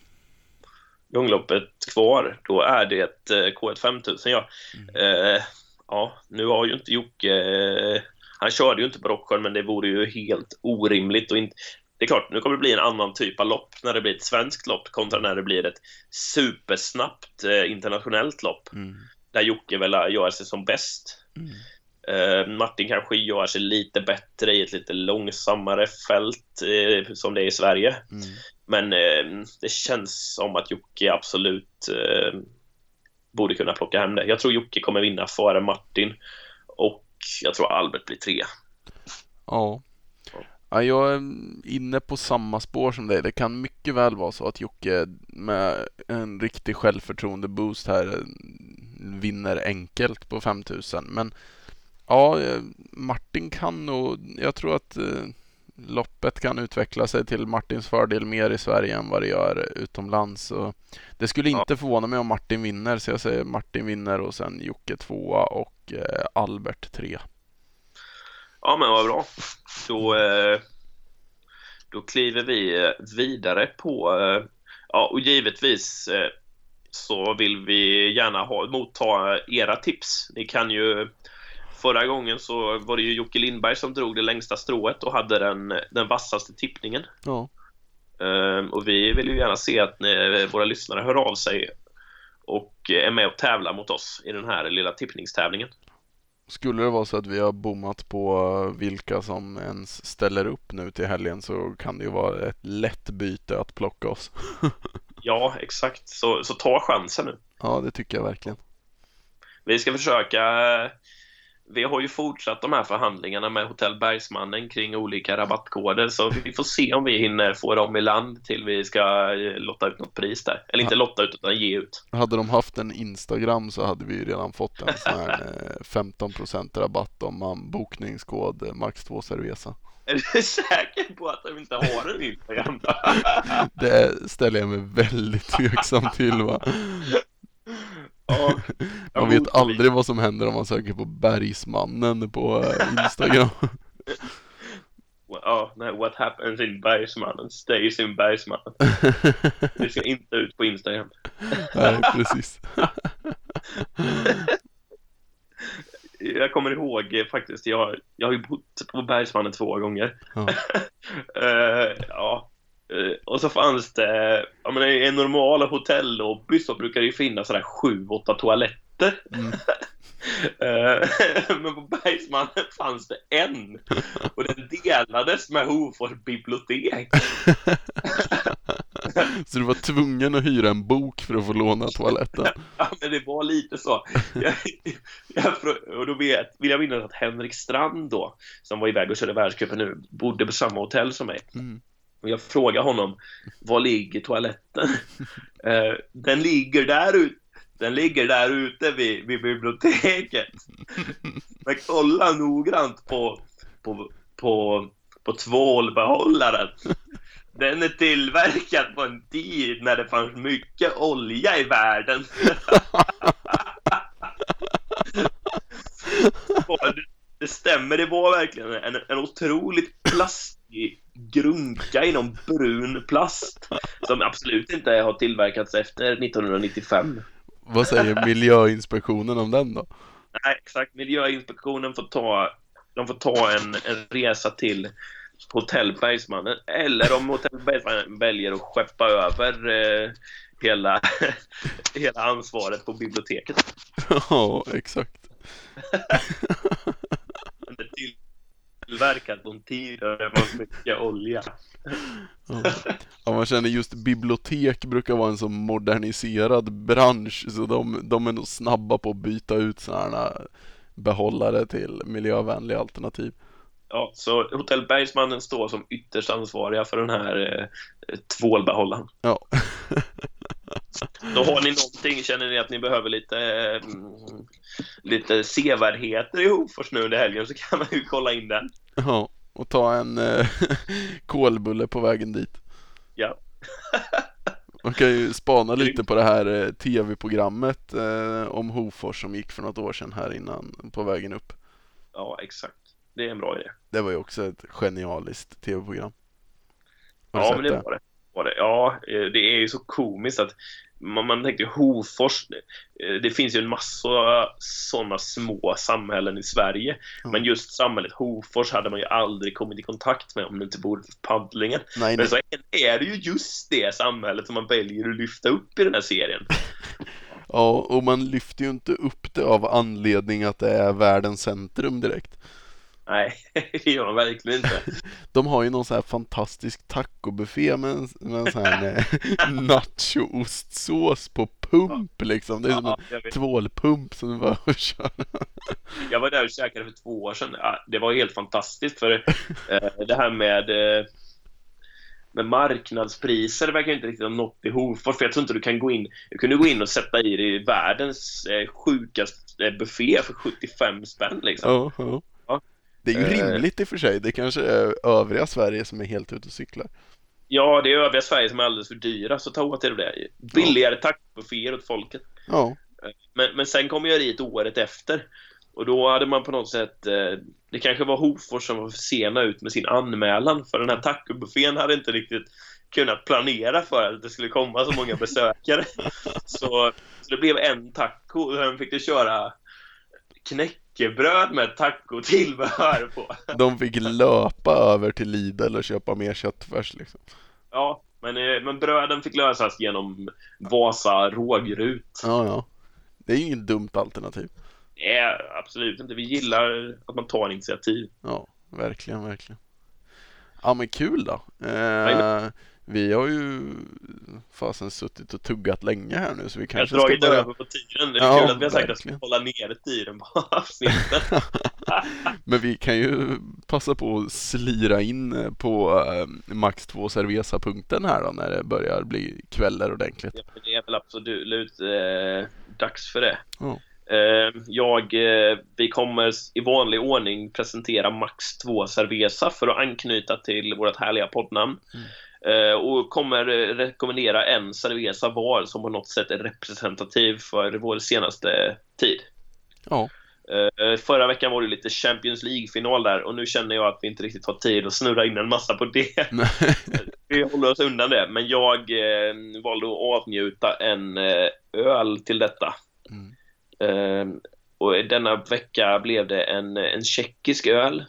Långloppet kvar, då är det ett eh, K1 5000 ja. Eh, ja, nu har ju inte Jocke... Han körde ju inte på Rocksjön, men det vore ju helt orimligt och inte... Det är klart, nu kommer det bli en annan typ av lopp när det blir ett svenskt lopp kontra när det blir ett supersnabbt eh, internationellt lopp
Mm.
där Jocke väl gör sig som bäst.
Mm.
Eh, Martin kanske gör sig lite bättre i ett lite långsammare fält eh, som det är i Sverige.
Mm.
Men eh, det känns som att Jocke absolut eh, borde kunna plocka hem det. Jag tror Jocke kommer vinna före Martin och jag tror Albert blir tre.
Ja. ja. Jag är inne på samma spår som dig. Det kan mycket väl vara så att Jocke med en riktig självförtroende-boost här eh, vinner enkelt på 5000. Men ja, eh, Martin kan nog, jag tror att eh, loppet kan utveckla sig till Martins fördel mer i Sverige än vad det gör utomlands. Så det skulle
Ja.
inte förvåna mig om Martin vinner, så jag säger Martin vinner och sen Jocke tvåa och eh, Albert tre.
Ja, men vad bra. Då, eh, då kliver vi eh, vidare på... Eh, ja, och givetvis eh, så vill vi gärna ha, motta era tips. Ni kan ju... Förra gången så var det ju Jocke Lindberg som drog det längsta strået och hade den, den vassaste tippningen.
Ja.
Ehm, och vi vill ju gärna se att ni, våra lyssnare hör av sig och är med och tävlar mot oss i den här lilla tippningstävlingen.
Skulle det vara så att vi har bommat på vilka som ens ställer upp nu till helgen så kan det ju vara ett lätt byte att plocka oss. [LAUGHS]
Ja, exakt. Så, så ta chansen nu.
Ja, det tycker jag verkligen.
Vi ska försöka... Vi har ju fortsatt de här förhandlingarna med Hotell Bergsmannen kring olika rabattkoder så vi får se om vi hinner få dem i land till vi ska eh, lotta ut något pris där. Eller inte lotta ut utan ge ut.
Hade de haft en Instagram så hade vi ju redan fått en sån här [LAUGHS] eh, 15% rabatt om man bokningskod eh, Max 2 Cerveza.
Är du säker på att de inte har en Instagram? [LAUGHS]
Det ställer jag mig väldigt tveksam till va.
Ja, [LAUGHS]
Man vet aldrig vad som händer om man söker på Bergsmannen på eh, [LAUGHS] Instagram.
Ja, nej, what happens in Bergsmannen stays in Bergsmannen. [LAUGHS] Vi ska inte ut på Instagram.
Nej, precis.
Jag kommer ihåg eh, faktiskt, jag, jag har ju bott på Bergsmannen två gånger.
Ja.
Eh, ja. Och så fanns det, ja men i en normal hotellobby så brukar det ju finnas sådär sju, åtta toaletter.
Mm. [LAUGHS]
Eh, men på Bergsmannen fanns det en. Och den delades med Hofors bibliotek. [LAUGHS]
Så du var tvungen att hyra en bok för att få låna toaletten? [LAUGHS]
Ja, men det var lite så. Jag, jag, och då vet, vill jag minnas att Henrik Strand då, som var iväg och körde världscupen nu, bodde på samma hotell som mig.
Mm.
Och jag frågade honom, var ligger toaletten? [LAUGHS] Eh, den ligger där ute. Den ligger där ute vid, vid biblioteket. [LAUGHS] Men kolla noggrant på, på, på, på tvålbehållaren. Den är tillverkad på en tid när det fanns mycket olja i världen. [LAUGHS] det stämmer, det var verkligen en, en otroligt plastig grunka i någon brun plast som absolut inte har tillverkats efter 1995.
Vad säger Miljöinspektionen om den då?
Nej, exakt. Miljöinspektionen får ta, de får ta en, en resa till Hotell Bergsmannen eller om Hotell Bergsmannen väljer att skeppa över eh, hela, [LAUGHS] hela ansvaret på biblioteket.
Ja, exakt. [LAUGHS]
Tillverkad på en tid där det var mycket olja.
Ja. ja, man känner just bibliotek brukar vara en så moderniserad bransch så de, de är nog snabba på att byta ut sådana behållare till miljövänliga alternativ.
Ja, så Hotell Bergsmannen står som ytterst ansvariga för den här eh, tvålbehållaren.
Ja.
Då har ni någonting, känner ni att ni behöver lite, mm, lite sevärdheter i Hofors nu under helgen så kan man ju kolla in den.
Ja, och ta en eh, kolbulle på vägen dit.
Ja.
Man kan ju spana lite på det här eh, tv-programmet eh, om Hofors som gick för något år sedan här innan på vägen upp.
Ja, exakt. Det är en bra idé.
Det var ju också ett genialiskt tv-program.
Ja, men det var det. Var det. Ja, eh, det är ju så komiskt att man, man tänkte ju Hofors, eh, det finns ju en massa sådana små samhällen i Sverige.
Ja.
Men just samhället Hofors hade man ju aldrig kommit i kontakt med om det inte vore för paddlingen.
Nej.
Men så är det ju just det samhället som man väljer att lyfta upp i den här serien. [LAUGHS]
Ja, och man lyfter ju inte upp det av anledning att det är världens centrum direkt.
Nej, [LAUGHS] det gör man verkligen inte. [LAUGHS]
De har ju någon sån här fantastisk tacobuffé med en, med en sån här eh, [LAUGHS] nacho-ostsås på pump liksom. Det är som
Ja,
en
jag, vet.
tvålpump som du bara kör.
jag var där och käkade för två år sedan. Det var helt fantastiskt för eh, det här med eh, med marknadspriser verkar inte riktigt ha nått i Hofors för jag tror inte du kan gå in du kunde gå in och sätta i dig världens sjukaste buffé för 75 spänn liksom.
Ja, ja.
Ja.
Det är ju
Eh.
rimligt i och för sig. Det kanske är övriga Sverige som är helt ute och cyklar.
Ja, det är övriga Sverige som är alldeles för dyra så ta åt er av det. Billigare tackbufféer åt folket.
Ja,
Men, men sen kom jag dit året efter. Och då hade man på något sätt, eh, det kanske var Hofors som var för sena ut med sin anmälan. För den här tacobuffén hade inte riktigt kunnat planera för att det skulle komma så många besökare. [LAUGHS] så, så det blev en taco och sen fick du köra knäckebröd med tacotillbehör på.
de fick löpa över till Lidl och köpa mer köttfärs liksom.
Ja, men, eh, men bröden fick lösas genom Vasa rågrut.
Ja, ja. Det är ju inget dumt alternativ.
Nej, absolut inte. Vi gillar att man tar initiativ.
Ja, verkligen, verkligen. Ja men kul då. Eh. Vi har ju fasen suttit och tuggat länge här nu så vi
Jag
kanske
har
ska
dragit
börja.
över på tiden. Det är
Ja,
kul att vi har sagt att vi ska
verkligen.
hålla nere tiden på [LAUGHS] avsnittet. [LAUGHS]
Men vi kan ju passa på att slira in eh, på eh, max 2 Cerveza-punkten här då när det börjar bli kvällar ordentligt.
Ja, det är väl absolut eh, dags för det.
Ja.
Eh, jag, vi kommer i vanlig ordning presentera Max 2 Cerveza för att anknyta till vårt härliga poddnamn. Eh, och kommer eh, rekommendera en Cerveza var som på något sätt är representativ för vår senaste tid.
Ja,
Eh, förra veckan var det lite Champions League-final där och nu känner jag att vi inte riktigt har tid att snurra in en massa på det. [LAUGHS] vi håller oss undan det, men jag eh, valde att avnjuta en eh, öl till detta.
Mm.
Eh, och denna vecka blev det en, en tjeckisk öl.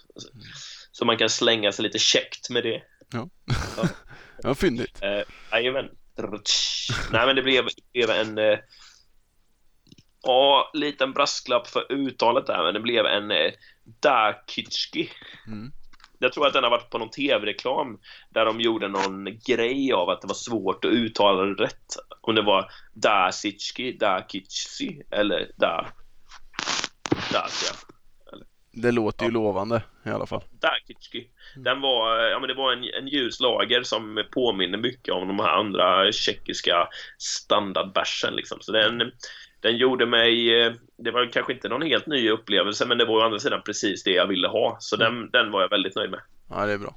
Så man kan slänga sig lite käckt med det.
ja fyndigt.
Eh, Jajamän. Nej men det blev, blev en eh, Ja, liten brasklapp för uttalet där men det blev en eh, Dakitski
Mm.
jag tror att den har varit på någon tv-reklam där de gjorde någon grej av att det var svårt att uttala det rätt. Om det var Dasitski, Dakitsi eller Da... Dacia.
Det låter ju lovande i alla fall.
Dakitski. Den var, ja men det var en, en ljus lager som påminner mycket om de här andra tjeckiska standardbärsen liksom. Så den, den gjorde mig, eh, det var kanske inte någon helt ny upplevelse men det var å andra sidan precis det jag ville ha. Så mm. den, den var jag väldigt nöjd med.
Ja, det är bra.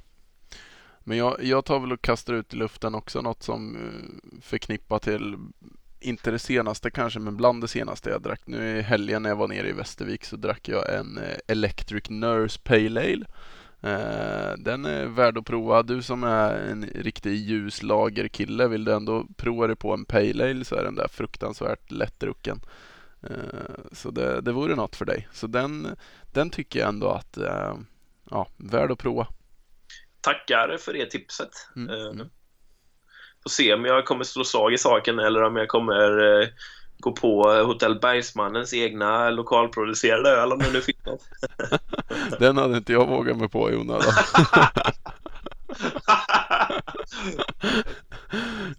Men jag, jag tar väl och kastar ut i luften också något som eh, förknippar till inte det senaste kanske, men bland det senaste jag drack. Nu i helgen när jag var nere i Västervik så drack jag en eh, Electric Nurse Pale Ale. Den är värd att prova. Du som är en riktig ljuslagerkille, vill du ändå prova dig på en Pale Ale så är den där fruktansvärt lättdrucken. Eh, så det, det vore något för dig. Så den, den tycker jag ändå att, eh, ja, värd att prova.
Tackar för det tipset. Mm. Får se om jag kommer slå slag i saken eller om jag kommer gå på Hotell Bergsmannens egna lokalproducerade öl om det nu finns något. [LAUGHS]
Den hade inte jag vågat mig på i onödan.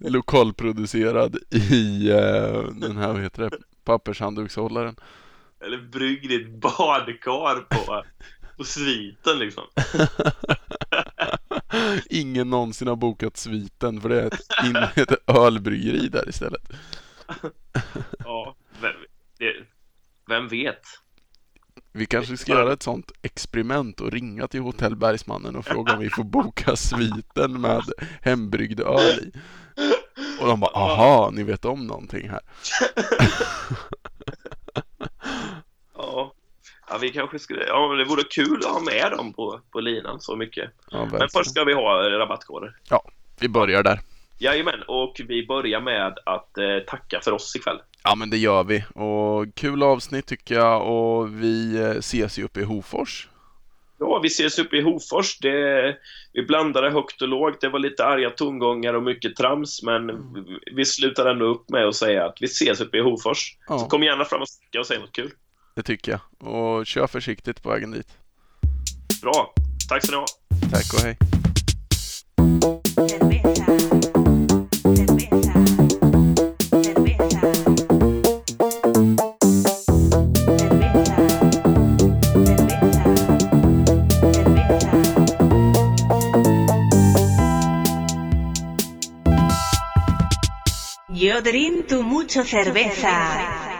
[LAUGHS] Lokalproducerad i uh, den här, vad heter det, pappershanddukshållaren.
Eller brygg ditt badkar på, på sviten liksom. [LAUGHS]
Ingen någonsin har bokat sviten för det är ett, [LAUGHS] ett ölbryggeri där istället.
ja, vem, vem vet?
Vi kanske ska göra ett sånt experiment och ringa till Hotell Bergsmannen och fråga om vi får boka sviten med hembryggd öl i. Och de bara, aha, ni vet om någonting här. [LAUGHS]
ja. vi kanske skulle, ja det vore kul att ha med dem på, på linan så mycket. Ja, Men först ska vi ha rabattkoder.
Ja, vi börjar där.
Jajamän, och vi börjar med att eh, tacka för oss ikväll.
Ja, men det gör vi. Och kul avsnitt tycker jag och vi eh, ses ju uppe i Hofors.
Ja, vi ses uppe i Hofors. Det, vi blandade högt och lågt. Det var lite arga tongångar och mycket trams, men mm. vi slutar ändå upp med att säga att vi ses uppe i Hofors. Ja. Så kom gärna fram och snacka och säg något kul.
Det tycker jag. Och kör försiktigt på vägen dit.
Bra. Tack så ni ha.
Tack och hej.
Yo drinto mucho cerveza.